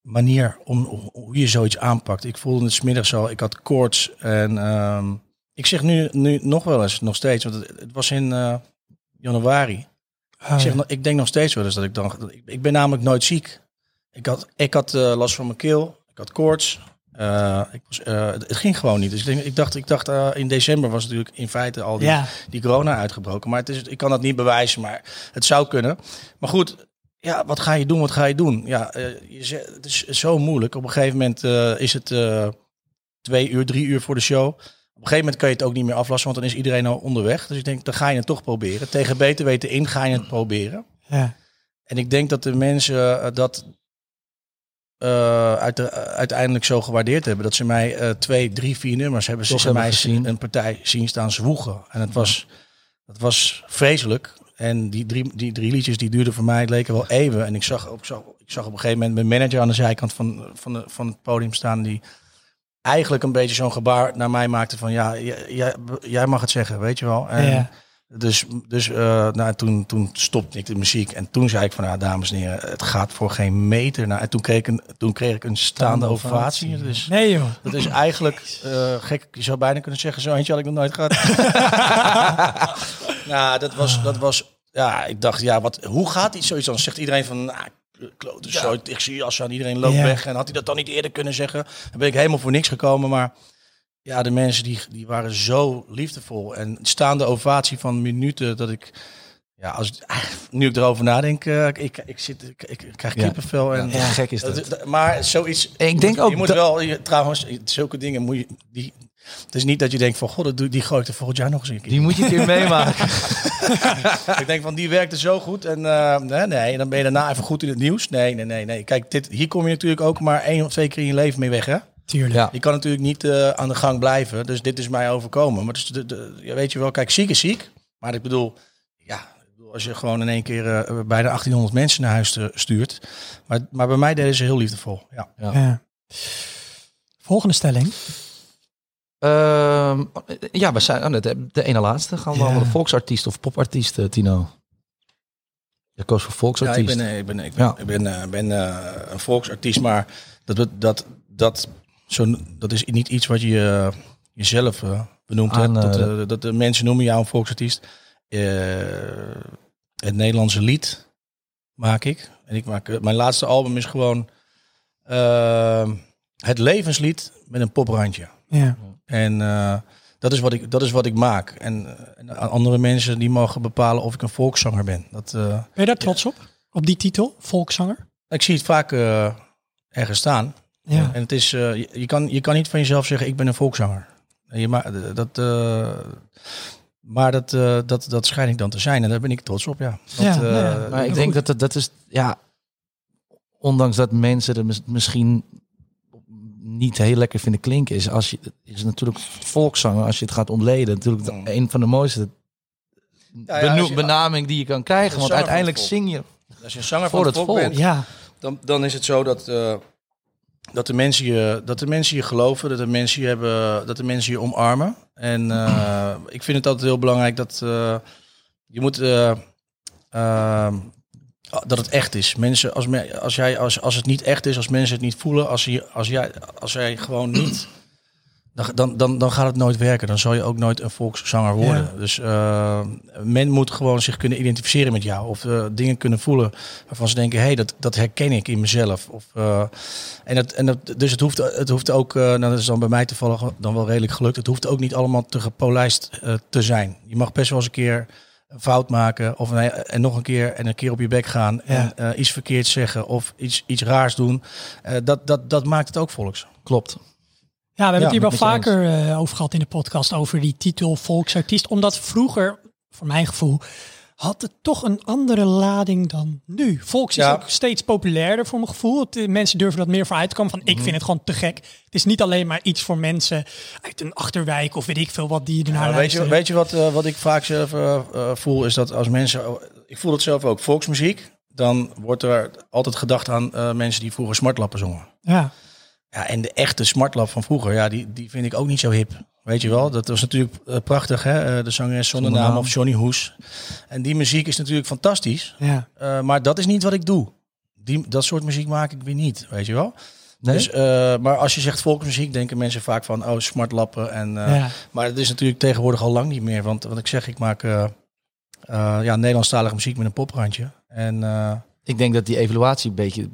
manier om hoe- hoe je zoiets aanpakt. Ik voelde het smiddags al, ik had koorts. En ehm, ik zeg nu, nu nog wel eens, nog steeds, want het, het was in eh, januari. Oh, Ik, zeg, ja. ik denk nog steeds wel eens dat ik dan, ik, ik ben namelijk nooit ziek. ik had, ik had eh, last van mijn keel. Ik had koorts. Eh, ik was, eh, het ging gewoon niet. Dus ik, denk, ik dacht, ik dacht eh, in december was natuurlijk in feite al die, Ja. die corona uitgebroken. Maar het is, ik kan dat niet bewijzen, maar het zou kunnen. Maar goed, ja, wat ga je doen? Wat ga je doen? Ja, je het is zo moeilijk. Op een gegeven moment is het twee uur, drie uur voor de show. Op een gegeven moment kan je het ook niet meer aflassen, want dan is iedereen al onderweg. Dus ik denk, dan ga je het toch proberen. Tegen beter weten in ga je het proberen. Ja. En ik denk dat de mensen dat eh, uit de- uiteindelijk zo gewaardeerd hebben. Dat ze mij eh, twee, drie, vier nummers hebben. Toch Ze hebben mij gezien. een partij zien staan zwoegen. En het was, dat was vreselijk. En die drie, die drie liedjes die duurden voor mij, het leken wel eeuwen. En ik zag, ik, zag, ik zag op een gegeven moment mijn manager aan de zijkant van, van, de, van het podium staan. Die eigenlijk een beetje zo'n gebaar naar mij maakte van ja, jij, jij- jij mag het zeggen, weet je wel. En, Ja. Dus, dus eh, nou, toen, toen stopte ik de muziek. En toen zei ik van, nou, dames en heren, het gaat voor geen meter. Nou, en toen kreeg ik een, toen kreeg ik een staande ovatie. Dus Nee joh. dat is eigenlijk eh, gek. Je zou bijna kunnen zeggen, zo eentje had ik nog nooit gehad. nou, dat was, dat was, ja, ik dacht, ja, wat, hoe gaat iets zoiets dan? Zegt iedereen van, nou, klote zo, ik zie als aan iedereen loopt Ja. weg. En had hij dat dan niet eerder kunnen zeggen? Dan ben ik helemaal voor niks gekomen, maar... Ja, de mensen die, die waren zo liefdevol. En staande ovatie van minuten dat ik... Ja, als, nu ik erover nadenk, eh, ik, ik, zit, ik, ik krijg Ja. kippenvel. En, Ja, gek is dat. Maar zoiets... Ik denk ook Je moet dat- wel, je- trouwens, zulke dingen moet je... Die, het is niet dat je denkt van, god, die gooi ik er volgend jaar nog eens een keer. Die moet je een keer meemaken. Ik denk van, die werkte zo goed. En eh, nee, nee, dan ben je daarna even goed in het nieuws. Nee, nee, nee, nee. Kijk, dit, hier kom je natuurlijk ook maar één of twee keer in je leven mee weg, hè? Tuurlijk. Ja. Je kan natuurlijk niet eh, aan de gang blijven. Dus dit is mij overkomen. Maar dus de, de, weet je wel, kijk, ziek is ziek. Maar ik bedoel, ja, ik bedoel, als je gewoon in één keer eh, bijna 1800 mensen naar huis eh, stuurt. Maar, maar bij mij deden ze heel liefdevol. Ja. Ja. Volgende stelling. Ehm, ja, we zijn oh, de, de ene laatste. Gaan we Ja. de volksartiest of popartiest, Tino? Je koos voor Ja, ik volksartiest. ben, ik ben, ik ben, Ja. ik ben, eh, ben eh, een volksartiest, maar dat, dat, dat, dat, zo, dat is niet iets wat je eh, jezelf benoemd Aan, hebt. Dat, eh, dat de mensen noemen jou een volksartiest. Het Nederlandse lied maak ik. En ik maak, mijn laatste album is gewoon eh, het levenslied met een poprandje. Ja. En dat, is wat ik, dat is wat ik maak. En, en andere mensen die mogen bepalen of ik een volkszanger ben. Dat, Ben je daar trots op? Op die titel? Volkszanger? ik zie het vaak eh, ergens staan. Ja. En het is, eh, je, je kan, je kan niet van jezelf zeggen, ik ben een volkszanger. En Je, ma- dat, eh, maar dat, eh, dat, dat schijn ik dan te zijn. En daar ben ik trots op, ja. Dat, Ja, eh, ja. Maar ik denk dat het, dat is, ja, ondanks dat mensen er mis- misschien niet heel lekker vinden klinken, is als je, is natuurlijk volkszanger, als je het gaat ontleden, natuurlijk Mm. de- een van de mooiste Ja, ja, beno- als je- benaming die je kan krijgen. Want uiteindelijk het zing je Als je een zanger Voor van het het volk volk. bent, Ja. dan, dan is het zo dat, eh, dat, de mensen je, dat de mensen je geloven, dat de mensen je, hebben, dat de mensen je omarmen. En eh, ik vind het altijd heel belangrijk dat eh, je moet. eh, dat het echt is. Mensen, als, als, jij, als, als het niet echt is, als mensen het niet voelen, als, je, als, jij, als jij gewoon niet. Dan, dan, dan, gaat het nooit werken. Dan zal je ook nooit een volkszanger worden. Dus eh, men moet gewoon zich kunnen identificeren met jou. Of eh, dingen kunnen voelen waarvan ze denken: hé, hey, dat, dat herken ik in mezelf. Of, eh, en dat, en dat, dus het hoeft, het hoeft ook, nou, dat is dan bij mij toevallig dan wel redelijk gelukt. Het hoeft ook niet allemaal te gepolijst te zijn. Je mag best wel eens een keer een fout maken. Of en nog een keer en een keer op je bek gaan. En iets verkeerd zeggen of iets, iets raars doen. Dat, dat, dat maakt het ook volks. klopt. Ja, we hebben Ja, het hier wel vaker eh, over gehad in de podcast, over die titel volksartiest. Omdat vroeger, voor mijn gevoel, had het toch een andere lading dan nu. Volks is Ja. ook steeds populairder voor mijn gevoel. Eh, mensen durven dat meer voor uit te komen van ik vind het gewoon te gek. Het is niet alleen maar iets voor mensen uit een achterwijk of weet ik veel wat die ernaar Nou, weet, je, weet je wat, eh, wat ik vaak zelf voel? Is dat als mensen. Ik voel het zelf ook. Volksmuziek. Dan wordt er altijd gedacht aan mensen die vroeger smartlappen zongen. Ja, Ja, en de echte smartlap van vroeger, ja, die, die vind ik ook niet zo hip. Weet je wel, dat was natuurlijk eh, prachtig, hè? Eh, de zangeres zonder naam of Johnny Hoes. En die muziek is natuurlijk fantastisch. ja. eh, maar dat is niet wat ik doe. Die, dat soort muziek maak ik weer niet, weet je wel. Nee? Dus, maar als je zegt volksmuziek, denken mensen vaak van, oh, smartlappen. En, ja. Maar het is natuurlijk tegenwoordig al lang niet meer. Want wat ik zeg, ik maak ja, Nederlandstalige muziek met een poprandje. En Ik denk dat die evaluatie een beetje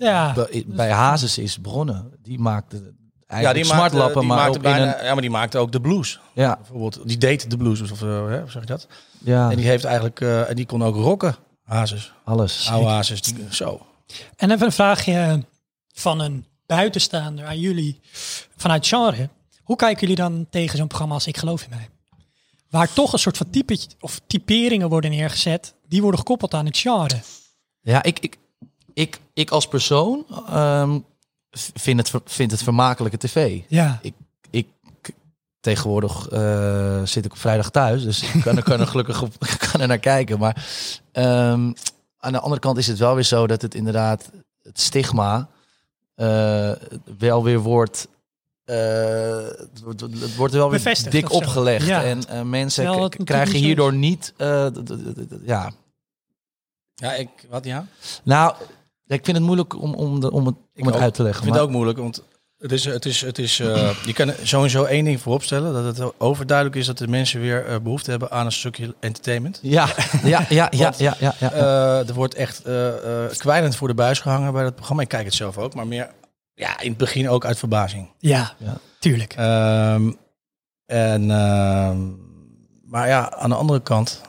Ja, bij, bij Hazes is begonnen. Die maakte Ja, eigenlijk die maakte, smartlappen, die maar maakte ook in bijna, een... ja, maar die maakte ook de blues. Ja, Bijvoorbeeld, die deed de blues, of uh, hè, hoe zeg je dat? ja En die heeft eigenlijk, uh, en die kon ook rocken, Hazes. alles. Oude Hazes, die, zo. En even een vraagje van een buitenstaander aan jullie vanuit genre. Hoe kijken jullie dan tegen zo'n programma als Ik Geloof in Mij? Waar toch een soort van type of typeringen worden neergezet, die worden gekoppeld aan het genre. Ja, ik, ik, ik, ik als persoon um, vind, het, vind het vermakelijke tv. Ja. Ik, ik, tegenwoordig uh, zit ik op vrijdag thuis, dus ik kan, kan er gelukkig op, kan er naar kijken. Maar um, aan de andere kant is het wel weer zo dat het inderdaad het stigma uh, wel weer wordt. Uh, het wordt wel weer Bevestigd dik opgelegd. Ja. En uh, mensen krijgen hierdoor niet. uh, ja. Ja, ik. Wat ja? Nou, ik vind het moeilijk om, om, de, om het, om het ook. uit te leggen. Ik vind het ook moeilijk, want het is, het is, het is, uh, je kan sowieso één ding vooropstellen: dat het overduidelijk is dat de mensen weer uh, behoefte hebben aan een stukje entertainment. Ja, ja, ja, ja, ja, ja, ja. Uh, er wordt echt kwijlend voor de buis gehangen bij dat programma. Ik kijk het zelf ook, maar meer ja, in het begin ook uit verbazing. Ja, Ja. tuurlijk. Um, en, uh, maar ja, aan de andere kant,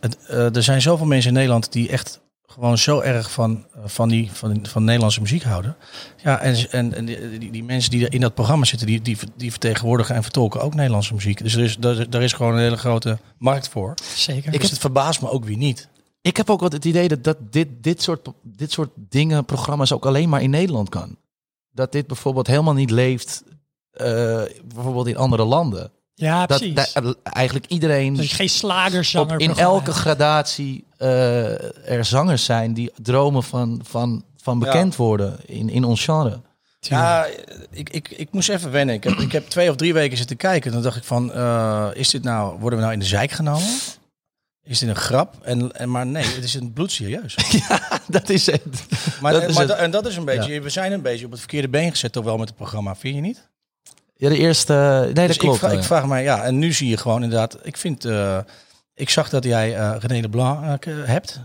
het, uh, er zijn zoveel mensen in Nederland die echt gewoon zo erg van, van, die, van, van Nederlandse muziek houden. Ja, en, en, en die, die, die, mensen die in dat programma zitten, die, die, die vertegenwoordigen en vertolken ook Nederlandse muziek. Dus er is, daar, daar is gewoon een hele grote markt voor. Zeker. Ik dus het verbaast me ook weer niet. Ik heb ook wat het idee dat, dat dit, dit, soort, dit soort dingen, programma's ook alleen maar in Nederland kan. Dat dit bijvoorbeeld helemaal niet leeft, uh, bijvoorbeeld in andere landen. Ja, dat, precies. Dat eigenlijk iedereen dus geen slagerzanger. op, in elke gradatie uh, er zangers zijn die dromen van, van, van bekend ja. worden in, in ons genre. Ja, ik, ik, ik moest even wennen. Ik heb, ik heb twee of drie weken zitten kijken. En dan dacht ik van, uh, is dit nou, worden we nou in de zijk genomen? Is dit een grap? En, en, maar nee, het is een bloedserieus. ja, dat is het. Maar, dat is maar, het. En dat is een beetje, ja. we zijn een beetje op het verkeerde been gezet toch wel met het programma, vind je niet? Ja, de eerste, nee dus dat klopt. Ik vraag, ik vraag mij, ja, en nu zie je gewoon inderdaad, ik vind, uh, ik zag dat jij uh, René Leblanc uh, hebt.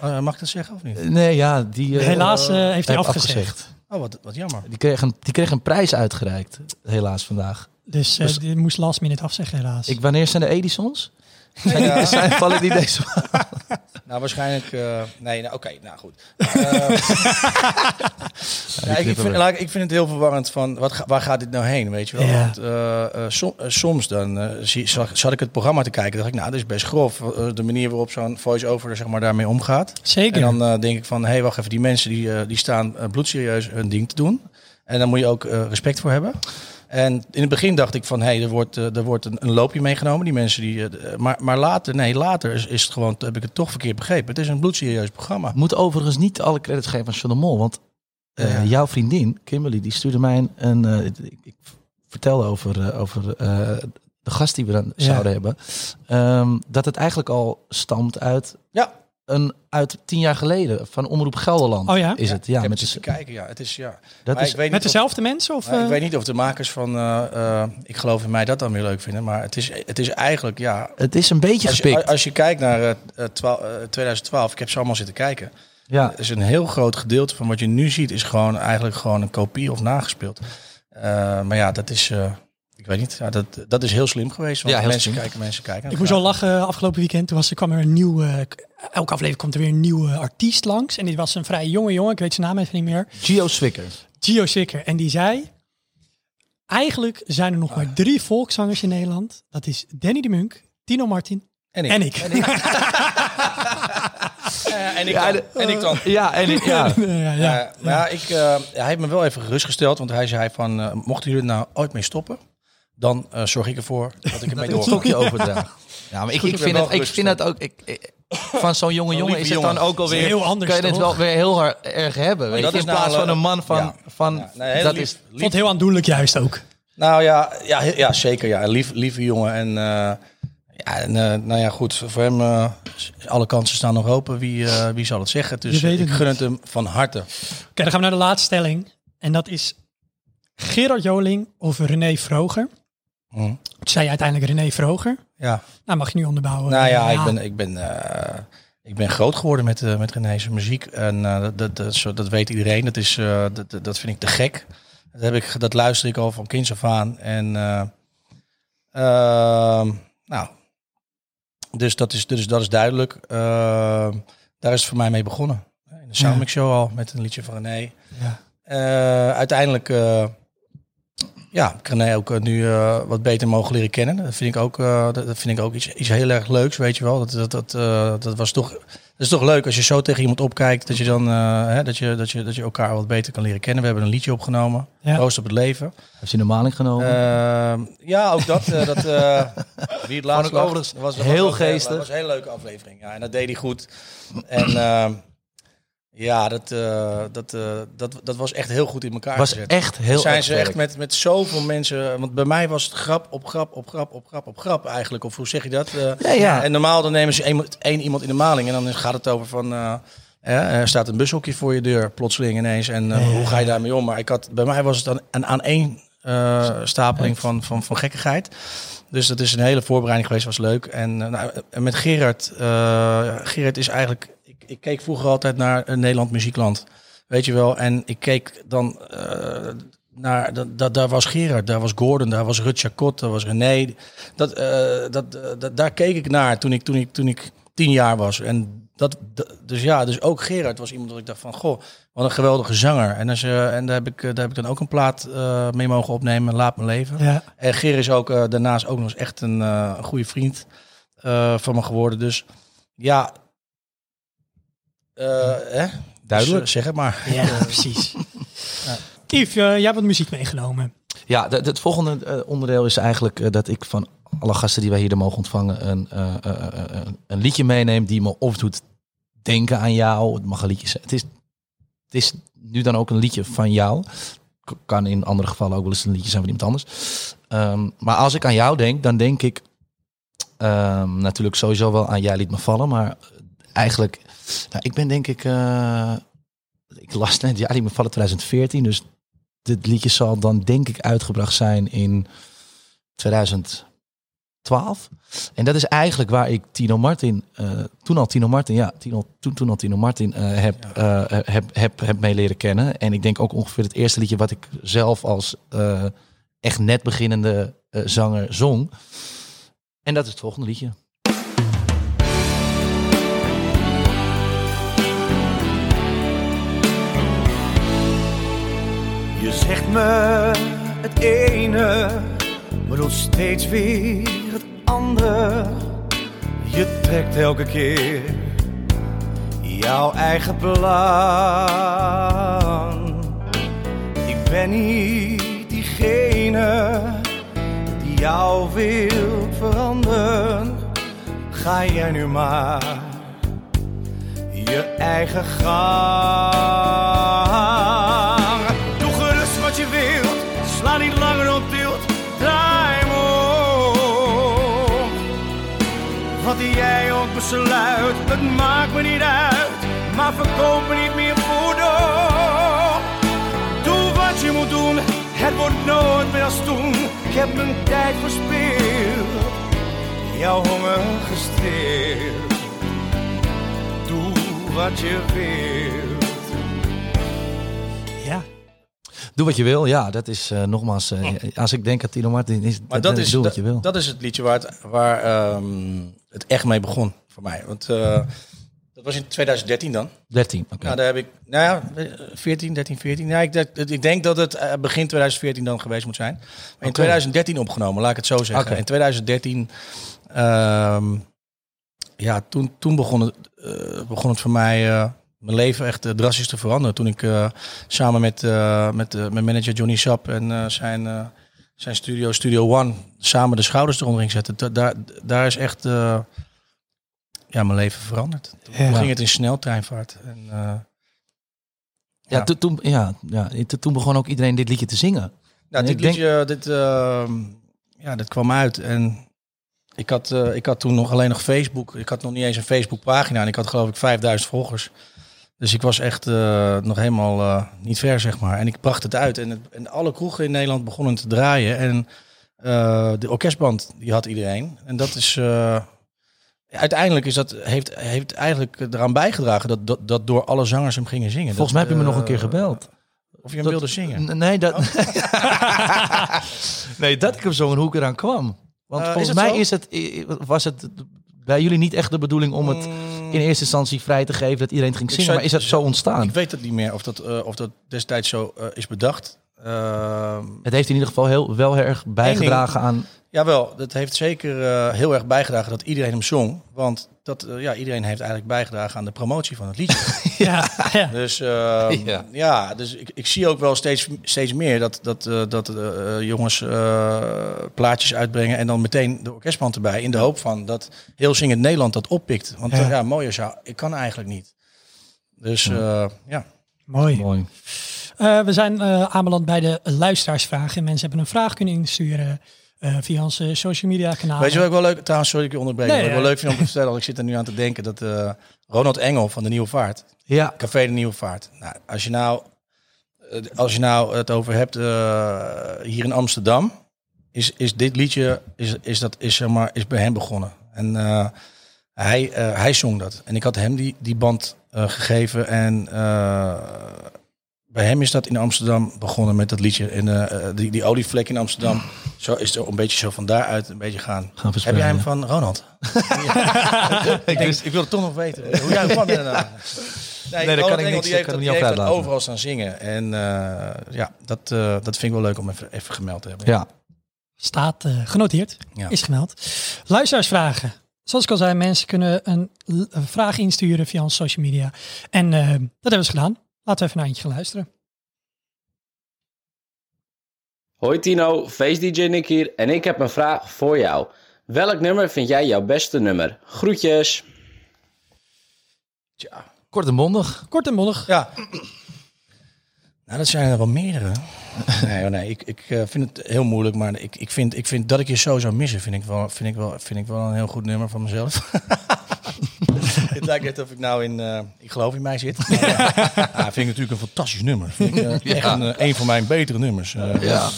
mag ik dat zeggen of niet? Nee, ja, die... Helaas heeft hij afgezegd. afgezegd. Oh, wat, wat jammer. Die kreeg, een, die kreeg een prijs uitgereikt, helaas vandaag. Dus, dus die moest last minute afzeggen, helaas. Ik, wanneer zijn de Edisons? Zijn, ja. zijn, vallen die deze Nou, waarschijnlijk... Uh, nee, nou, oké, okay, nou goed. Uh, ja, ik, ik, vind, like, ik vind het heel verwarrend van, wat, waar gaat dit nou heen, weet je wel? Ja. Want, uh, som, soms dan zie, zag, zat ik het programma te kijken, dacht ik, nou, dit is best grof. de manier waarop zo'n voice-over zeg maar, daarmee omgaat. Zeker. En dan denk ik van, hé, hey, wacht even, die mensen die, die staan bloedserieus hun ding te doen. En daar moet je ook respect voor hebben. En in het begin dacht ik van, hé, hey, er wordt, er wordt een, een, loopje meegenomen. Die mensen die, maar, maar later, nee, later is, is het gewoon, heb ik het toch verkeerd begrepen. Het is een bloedserieus programma. Moet overigens niet alle credits geven aan John de Mol, want uh, ja. jouw vriendin Kimberly die stuurde mij een, uh, ik, ik, vertelde over, uh, over de gast die we dan ja. zouden hebben, um, dat het eigenlijk al stamt uit. Ja. Een, uit tien jaar geleden van Omroep Gelderland oh ja? is het. Ja, ik met de, kijken, ja. Het is, ja. Dat is, met of, dezelfde mensen? Of, uh, ik weet niet of de makers van uh, uh, Ik geloof in mij dat dan weer leuk vinden. Maar het is, het is eigenlijk, ja... Het is een beetje als gepikt. Je, als je kijkt naar 2012, ik heb ze allemaal zitten kijken. Ja. is een heel groot gedeelte van wat je nu ziet... is gewoon eigenlijk gewoon een kopie of nagespeeld. maar ja, dat is... Ik weet niet, ja, dat, dat is heel slim geweest. Want ja, mensen slim. kijken, mensen kijken. Ik moest wel lachen afgelopen weekend. Toen was, er kwam er een nieuwe. Elke aflevering komt er weer een nieuwe artiest langs. En dit was een vrij jonge jongen. Ik weet zijn naam even niet meer. Gio Swicker. Gio Swicker. En die zei. Eigenlijk zijn er nog maar drie volkszangers in Nederland. Dat is Danny de Munk, Tino Martin en ik. En ik. En ik. Uh, en, ik ja, dan. en ik dan. Ja, en ik, ja. ja, ja. Uh, maar ja, ik, uh, hij heeft me wel even gerustgesteld. Want hij zei van, uh, mochten jullie er nou ooit mee stoppen... dan zorg ik ervoor dat ik ermee door. stokje overdraag. Ja, maar ik, ik, vind, het, ik vind het ook... Ik, ik, van zo'n jonge jongen is het jongen. dan ook alweer... heel anders, kan je het toch? wel weer heel hard erg hebben. Weet dat je? is In plaats nou, van een man van... ja. van Ja, nee, dat lief, is, vond het heel aandoenlijk juist ook. Nou ja, ja, ja zeker. Ja. Lief, lieve jongen. En, uh, ja, en uh, nou ja, goed. Voor hem, uh, alle kansen staan nog open. Wie, wie zal het zeggen? Dus Je weet het ik gun het hem van harte. Oké, dan gaan we naar de laatste stelling. En dat is Gerard Joling of René Vroger. Hm. Toen zei je uiteindelijk René Vroger. Ja. Nou, mag je nu onderbouwen. Nou ja, ik ben... Ik ben uh, ik ben groot geworden met, eh met René's muziek. En eh, dat, dat, dat, weet iedereen. Dat, is, eh, dat, dat- vind ik te gek. Dat, heb ik, dat luister ik al van kinds af aan. En eh, ehm, nou, dus dat is, dus dat is duidelijk. Ehm, daar is het voor mij mee begonnen. In de Soundmix Show al, met een liedje van René. Ja. Eh, uiteindelijk eh, ja, ik René ook eh, nu eh, wat beter mogen leren kennen. Dat vind ik ook, eh, dat, vind ik ook iets, iets heel erg leuks, weet je wel. Dat, dat, dat, dat was toch, dat is toch leuk als je zo tegen iemand opkijkt, dat je dan hè, dat je, dat je, dat je elkaar wat beter kan leren kennen. We hebben een liedje opgenomen, Ja. Op het leven. Heb je maling genomen? Ja, ook dat. dat wie het laatst was, heel was ook, eh, geestig. Dat was een hele leuke aflevering. Ja, en dat deed hij goed. En ja, dat, eh, dat, eh, dat, dat was echt heel goed in elkaar was gezet. echt heel zijn erg ze echt met, met zoveel mensen. Want bij mij was het grap op grap op grap op grap op grap eigenlijk. Of hoe zeg je dat? Eh, Ja, ja. En normaal dan nemen ze één, één iemand in de maling. En dan gaat het over van. hè, er staat een bushokje voor je deur, plotseling ineens. En hoe ga je daarmee om? Maar ik had, bij mij was het dan een aan één stapeling van, van, van gekkigheid. Dus dat is een hele voorbereiding geweest, was leuk. En, nou, met Gerard. Gerard is eigenlijk. Ik, keek vroeger altijd naar een Nederland Muziekland. Weet je wel. En ik keek dan eh, naar. Dat, dat, daar was Gerard, daar was Gordon, daar was Rut Chacot, daar was René. Dat, eh, dat, eh, dat, daar keek ik naar toen ik, toen ik, toen ik tien jaar was. En dat, dus ja, dus ook Gerard was iemand dat ik dacht van, goh, wat een geweldige zanger. En, als, je en daar, heb ik, daar heb ik dan ook een plaat mee mogen opnemen, Laat me leven. Ja. En Ger is ook daarnaast ook nog eens echt een, goede vriend van me geworden. Dus ja, hè? Duidelijk. Dus, eh, zeg het maar. Ja, precies. Yves, eh, jij hebt wat muziek meegenomen. Ja, de- de- het volgende eh, onderdeel is eigenlijk eh, dat ik van alle gasten die wij hier mogen ontvangen een, eh, eh, eh, eh, een liedje meeneem die me of doet denken aan jou. Het mag een liedje zijn. Het is, het is nu dan ook een liedje van jou. K- Kan in andere gevallen ook wel eens een liedje zijn van iemand anders. Ehm, maar als ik aan jou denk, dan denk ik ehm, natuurlijk sowieso wel aan Jij liet me vallen. Maar eigenlijk, nou, ik ben denk ik, eh, ik las net Jij liet me vallen 2014. Dus dit liedje zal dan denk ik uitgebracht zijn in 2012. En dat is eigenlijk waar ik Tino Martin, eh, toen al Tino Martin, ja, Tino, toen, toen al Tino Martin eh, heb, heb, heb, heb mee leren kennen. En ik denk ook ongeveer het eerste liedje wat ik zelf als echt net beginnende zanger zong. En dat is het volgende liedje. Zegt me het ene, maar doet steeds weer het andere. Je trekt elke keer jouw eigen plan. Ik ben niet diegene die jou wil veranderen. Ga jij nu maar je eigen gang. Wordt nooit meer als toen. Ik heb mijn tijd verspeeld, jouw honger gestreeld doe wat je wilt. Ja. Doe wat je wil, ja, dat is eh, nogmaals, eh, als ik denk aan Tino Martin, is Maar dat eh, is, doe wat dat, je wil. dat is het liedje waar, het, waar ehm, het echt mee begon voor mij. Want eh, dat was in 2013 dan. 13, oké. Nou, daar heb ik, nou ja, 14, 13, 14. Ja, ik, denk- ik denk dat het eh, begin 2014 dan geweest moet zijn. Maar in Oké. 2013 opgenomen, laat ik het zo zeggen. In 2013, ehm, ja, toen, toen begon, het, eh, begon het voor mij, eh, mijn leven echt drastisch te veranderen. Toen ik samen met, met mijn manager Johnny Sap en zijn, zijn studio, Studio One, samen de schouders eronder ging zetten. Da- Daar, daar is echt ja, mijn leven veranderd. Toen Ja. ging het in sneltreinvaart. En, eh, ja, ja. toen- toen, ja, ja, toen- toen begon ook iedereen dit liedje te zingen. Nou, dit ik denk- liedje, dit, ehm, ja, dit kwam uit en ik had, eh, ik had toen nog alleen nog Facebook. Ik had nog niet eens een Facebook-pagina en ik had geloof ik 5000 volgers. Dus ik was echt eh, nog helemaal niet ver, zeg maar. En ik bracht het uit en, het, en alle kroegen in Nederland begonnen te draaien. En de orkestband, die had iedereen. En dat is, uiteindelijk is dat, heeft, heeft eigenlijk eraan bijgedragen dat, dat, dat door alle zangers hem gingen zingen. Volgens mij heb je me nog een keer gebeld. Of je hem Dat- wilde zingen. Nee, dat... nee, dat ik op zo'n hoek eraan kwam. Want Eh, volgens mij zo? is het, was het bij jullie niet echt de bedoeling om het in eerste instantie vrij te geven dat iedereen ging zingen. Maar is dat zo ontstaan? Ik weet het niet meer of dat, eh, of dat destijds zo eh, is bedacht. Ehm, Het heeft in ieder geval heel, wel erg bijgedragen aan... Jawel, dat heeft zeker eh, heel erg bijgedragen dat iedereen hem zong. Want dat, eh, ja, iedereen heeft eigenlijk bijgedragen aan de promotie van het liedje. Ja, ja. dus ehm, Ja. ja. dus ik, ik zie ook wel steeds, steeds meer dat, dat, eh, dat eh, jongens eh, plaatjes uitbrengen en dan meteen de orkestband erbij. In de hoop van dat heel zingend Nederland dat oppikt. Want Ja. ja, ja mooier zou, ik kan eigenlijk niet. Dus eh, ja. Mooi. Mooi. Eh, we zijn eh, aanbeland bij de luisteraarsvragen. En mensen hebben een vraag kunnen insturen eh, via onze social media kanalen. Weet je wat ik wel leuk, trouwens, sorry dat ik je onderbreek. Nee, wat ik wel leuk vind om te vertellen, want ik zit er nu aan te denken dat eh, Ronald Engel van de Nieuwe Vaart, Ja, Café de Nieuwe Vaart. Nou, als je nou, eh, als je nou het over hebt eh, hier in Amsterdam, is, is dit liedje is, is, dat, is, zeg maar, is bij hem begonnen. En eh, hij, eh, hij zong dat. En ik had hem die, die band eh, gegeven. En eh, bij hem is dat in Amsterdam begonnen met dat liedje. En eh, die, die olievlek in Amsterdam. Zo is het een beetje zo van daaruit een beetje gaan. gaan Heb jij hem van Ronald? ik, denk, ik wil het toch nog weten. Hoe jij kwam er nou? Nee, daar kan ik niks- die heeft, kan dat, die niet heeft dat overal staan zingen. En eh, ja, dat, eh, dat vind ik wel leuk om even, even gemeld te hebben. Ja, Staat eh, genoteerd, Ja. is gemeld. Luisteraarsvragen. Zoals ik al zei, mensen kunnen een, een vraag insturen via onze social media. En eh, dat hebben we eens gedaan. Laten we even naar eentje gaan luisteren. Hoi Tino, Face DJ Nick hier en ik heb een vraag voor jou. Welk nummer vind jij jouw beste nummer? Groetjes! Tja. kort en bondig. Kort en bondig. Ja. Nou, dat zijn er wel meerdere. Nee, oh nee ik, ik eh, vind het heel moeilijk, maar ik, ik, vind, ik vind dat ik je zo zou missen, vind ik wel, vind ik wel, vind ik wel een heel goed nummer van mezelf. Het lijkt net of ik nou in, eh, ik geloof in mij zit. ja, vind ik natuurlijk een fantastisch nummer. Vind ik, eh, echt een, eh, een van mijn betere nummers. Ja.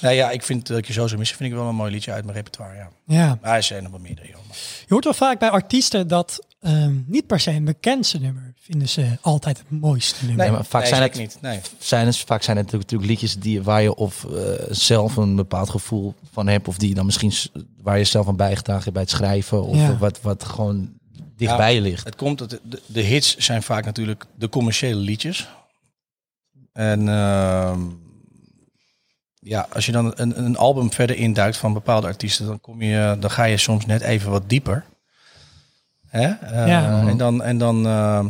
Nou ja, ik vind dat ik je zo zou missen, vind ik wel een mooi liedje uit mijn repertoire. Ja. Ja. Maar er zijn er wel meerdere, joh. Je hoort wel vaak bij artiesten dat ehm, niet per se een bekendste nummer vinden ze altijd het mooiste nummer. Nee, maar vaak nee, zijn het- niet. Nee. Zijn het, vaak zijn het natuurlijk, natuurlijk liedjes die, waar je of zelf een bepaald gevoel van hebt. Of die dan misschien waar je zelf aan bijgedragen hebt bij het schrijven. Of Ja. wat, wat gewoon dichtbij je ligt. Het komt dat de, hits zijn vaak natuurlijk de commerciële liedjes. En ehm, ja, als je dan een, een album verder induikt van bepaalde artiesten, dan kom je, dan ga je soms net even wat dieper. Hè? Eh, Ja. En dan, en dan ehm,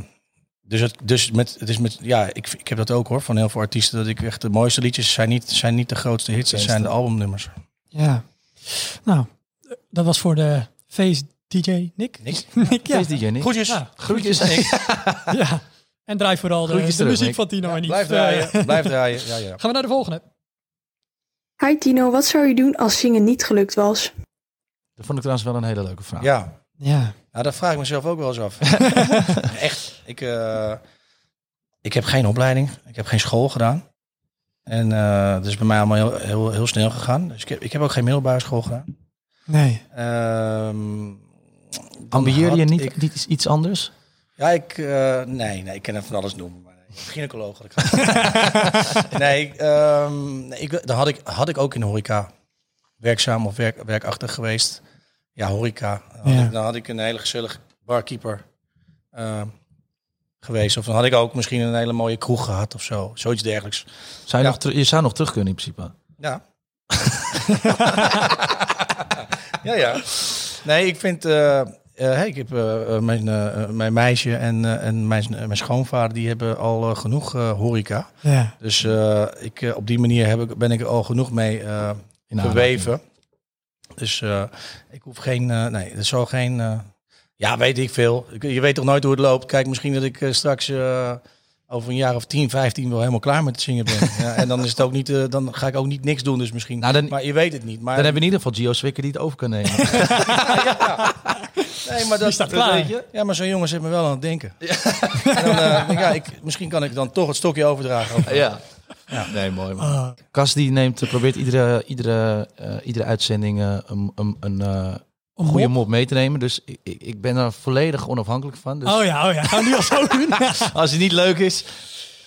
dus het, dus met, het is met, ja, ik, ik heb dat ook hoor, van heel veel artiesten, dat ik echt de mooiste liedjes zijn niet, zijn niet de grootste hits, het zijn de albumnummers. Ja. Nou, dat was voor de Face DJ Nick. Nick? Nick, ja. DJ Nick. Groetjes. Ja. Groetjes. ja. En draai vooral de, Groetjes de terug, muziek Nick. van Tino en niet. Blijf eh, draaien, blijf draaien. Ja, ja. gaan we naar de volgende. Hi Tino, wat zou je doen als zingen niet gelukt was? Dat vond ik trouwens wel een hele leuke vraag. ja. Ja. Nou, dat vraag ik mezelf ook wel eens af. Echt. Ik, eh, ik heb geen opleiding. Ik heb geen school gedaan. En eh dat is bij mij allemaal heel, heel, heel snel gegaan. Dus ik heb, ik heb ook geen middelbare school gedaan. Nee. Ehm, dan Ambieerde je niet, ik- niet iets, anders? ja, ik... eh, nee, nee, ik kan er van alles noemen. Maar nee, gynaecoloog ik nee, ehm, nee, ik, dan had ik, had ik ook in de horeca werkzaam of werk, werkachtig geweest. Ja, horeca. Dan had, Ja. ik, dan had ik een hele gezellig barkeeper ehm, geweest. Of dan had ik ook misschien een hele mooie kroeg gehad of zo. Zoiets dergelijks. Zou je, Ja. nog je zou nog terug kunnen in principe. Ja. ja, ja. Nee, ik vind... eh, eh, hey, ik heb eh, mijn, mijn meisje en, eh, en mijn, mijn schoonvader... die hebben al genoeg eh, horeca. Ja. Dus eh, ik, op die manier heb ik, ben ik er al genoeg mee eh, In verweven. Dus eh, ik hoef geen... eh, nee, er zal geen... eh, ja, weet ik veel. Je weet toch nooit hoe het loopt. Kijk, misschien dat ik eh, straks... eh, over een jaar of 10, 15 wel helemaal klaar met het zingen ben. Ja, en dan is het ook niet, eh, dan ga ik ook niet niks doen, dus misschien. Nou, dan- maar je weet het niet. Maar Dan hebben we in ieder geval Gio Swikker die het over kan nemen. nee, maar dat, staat dat klaar. weet je. Ja, maar zo'n jongen zit me wel aan het denken. En dan, eh, denk ja, ik, misschien kan ik dan toch het stokje overdragen. ja. Nee, mooi man. Ah, Cas die neemt, probeert iedere, iedere, eh, iedere uitzending eh, een, een, een, eh, Een goede mop? mee te nemen. Dus ik, ik, ik ben er volledig onafhankelijk van. Dus Oh ja, oh ja. Gaan we nu al zo doen? als hij niet leuk is,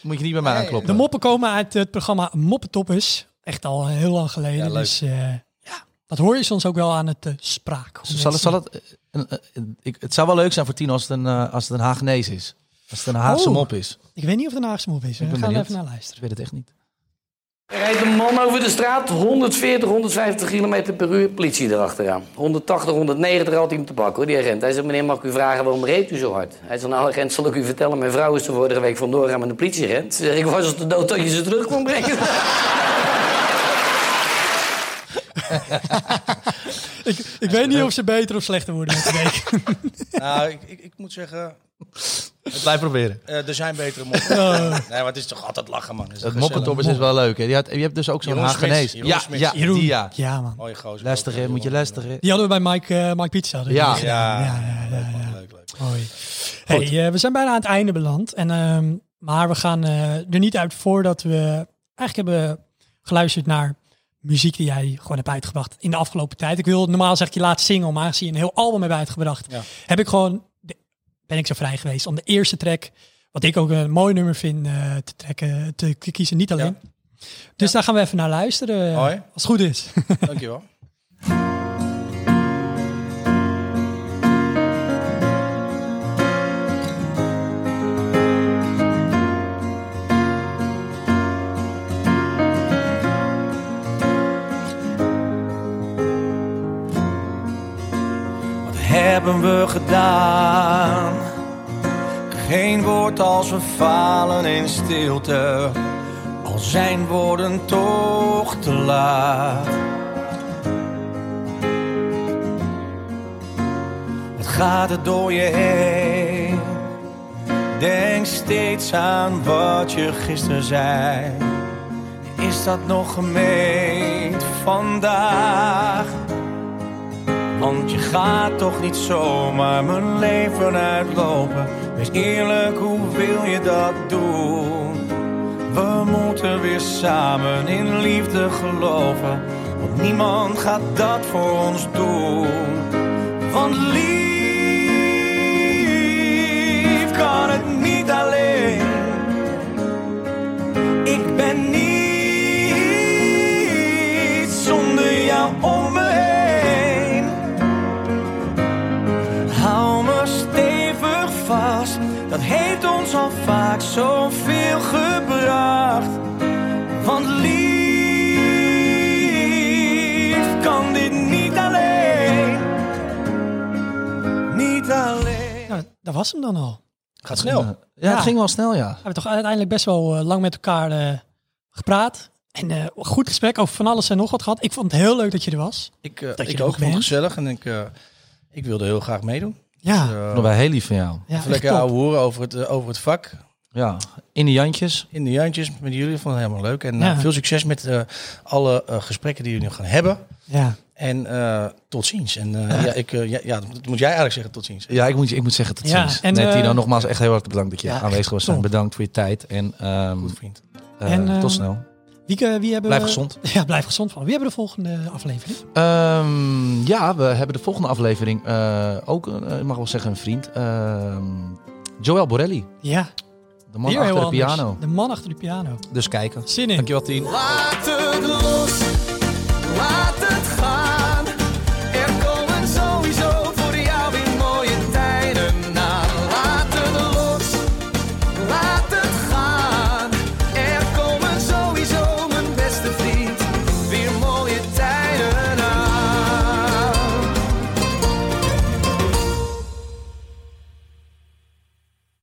moet je niet bij mij Nee, aankloppen. De moppen komen uit het programma Moppentoppers. Echt al heel lang geleden. Ja, leuk. dus eh, ja, dat hoor je soms ook wel aan het eh, spraak. Zal het, zal het, eh, een- een- ik, het zou wel leuk zijn voor Tino als het een, als het een Hagenees is. Als het een Haagse Oh. mop is. Ik weet niet of het een Haagse mop is. We ben gaan even naar Ik luisteren. weet het echt niet. Er rijdt een man over de straat, 140, 150 km per uur, politie erachteraan. 180, 190 had hij hem te pakken, hoor, die agent. Hij zegt, meneer, mag ik u vragen, waarom reed u zo hard? Hij zegt, nou, agent, zal ik u vertellen, mijn vrouw is de vorige week vandoor gaan met politieagent. Zeg, ik was als de dood dat je ze terug kon brengen. Ik, ik weet niet of ze beter of slechter worden met de week. Nou, ik, ik, ik moet zeggen, Blijf proberen. eh, er zijn betere moppen. Nee, maar het is toch altijd lachen, man. Het is Het moppentoppers is gezellig? wel leuk. Hè? Je, had- je hebt dus ook zo'n Hagenees. Ja, ja, Jeroen. die ja. Ja, man. Mooie gozer. Luisteren, moet je luisteren. Die hadden we bij Mike, eh, Mike Pizza. dus Ja. Ja, ja, ja, ja, ja. leuk, leuk. Mooi. Hey, eh, we zijn bijna aan het einde beland. En, ehm, maar we gaan eh, er niet uit voordat we eigenlijk hebben geluisterd naar muziek die jij gewoon hebt uitgebracht in de afgelopen tijd. Ik wil normaal zeg ik je laatste single, maar aangezien je een heel album hebt uitgebracht, Ja. heb ik gewoon, ben ik zo vrij geweest om de eerste track, wat ik ook een mooi nummer vind, eh, te trekken, te kiezen, niet alleen. Dus daar gaan we even naar luisteren, eh, Hoi. als het goed is. Dankjewel. hebben we gedaan? Geen woord als we falen in stilte. Al zijn woorden toch te laat. Wat gaat er door je heen? Denk steeds aan wat je gisteren zei. Is dat nog gemeend vandaag? Want je gaat toch niet zomaar mijn leven uitlopen. Wees eerlijk, hoe wil je dat doen? We moeten weer samen in liefde geloven. Want niemand gaat dat voor ons doen. Want lief kan het niet alleen. Ik ben niet zonder jou om ons al vaak zoveel gebracht. Want lief kan dit niet alleen. Niet alleen. Nou, dat was hem dan al. Gaat snel. Ja, Ja. het ging wel snel, ja. We hebben toch uiteindelijk best wel eh, lang met elkaar eh, gepraat. En eh, goed gesprek over van alles en nog wat gehad. Ik vond het heel leuk dat je er was. Ik, eh, Dat je ik er ook vond het gezellig en ik, eh, ik wilde heel graag meedoen. Ja, Eh, Nog wel heel lief van jou. ja even lekker ouwe horen over het, eh, over het vak. Ja, in de Jantjes. In de Jantjes met jullie vond het helemaal leuk. En eh, Ja. veel succes met eh, alle eh, gesprekken die jullie nog gaan hebben. Ja. En eh, tot ziens. En eh, ja, ik, eh, ja, ja, dat moet jij eigenlijk zeggen tot ziens. Ja, ik moet, ik moet zeggen tot Ja, ziens. en, nee, eh, Tino, nogmaals echt heel erg bedankt dat je Ja, aanwezig was. Bedankt voor je tijd. En, ehm, Goed vriend. eh, En, eh, tot snel. Wie, eh, wie hebben Blijf we- gezond. Ja, blijf gezond van. Wie hebben de volgende aflevering? Ehm, ja, we hebben de volgende aflevering eh, ook, eh, ik mag wel zeggen, een vriend. Ehm, Joel Borelli, Ja, de man achter de anders. piano. De man achter de piano. Dus kijken. Zin in. Dankjewel, Tien. Laat het los,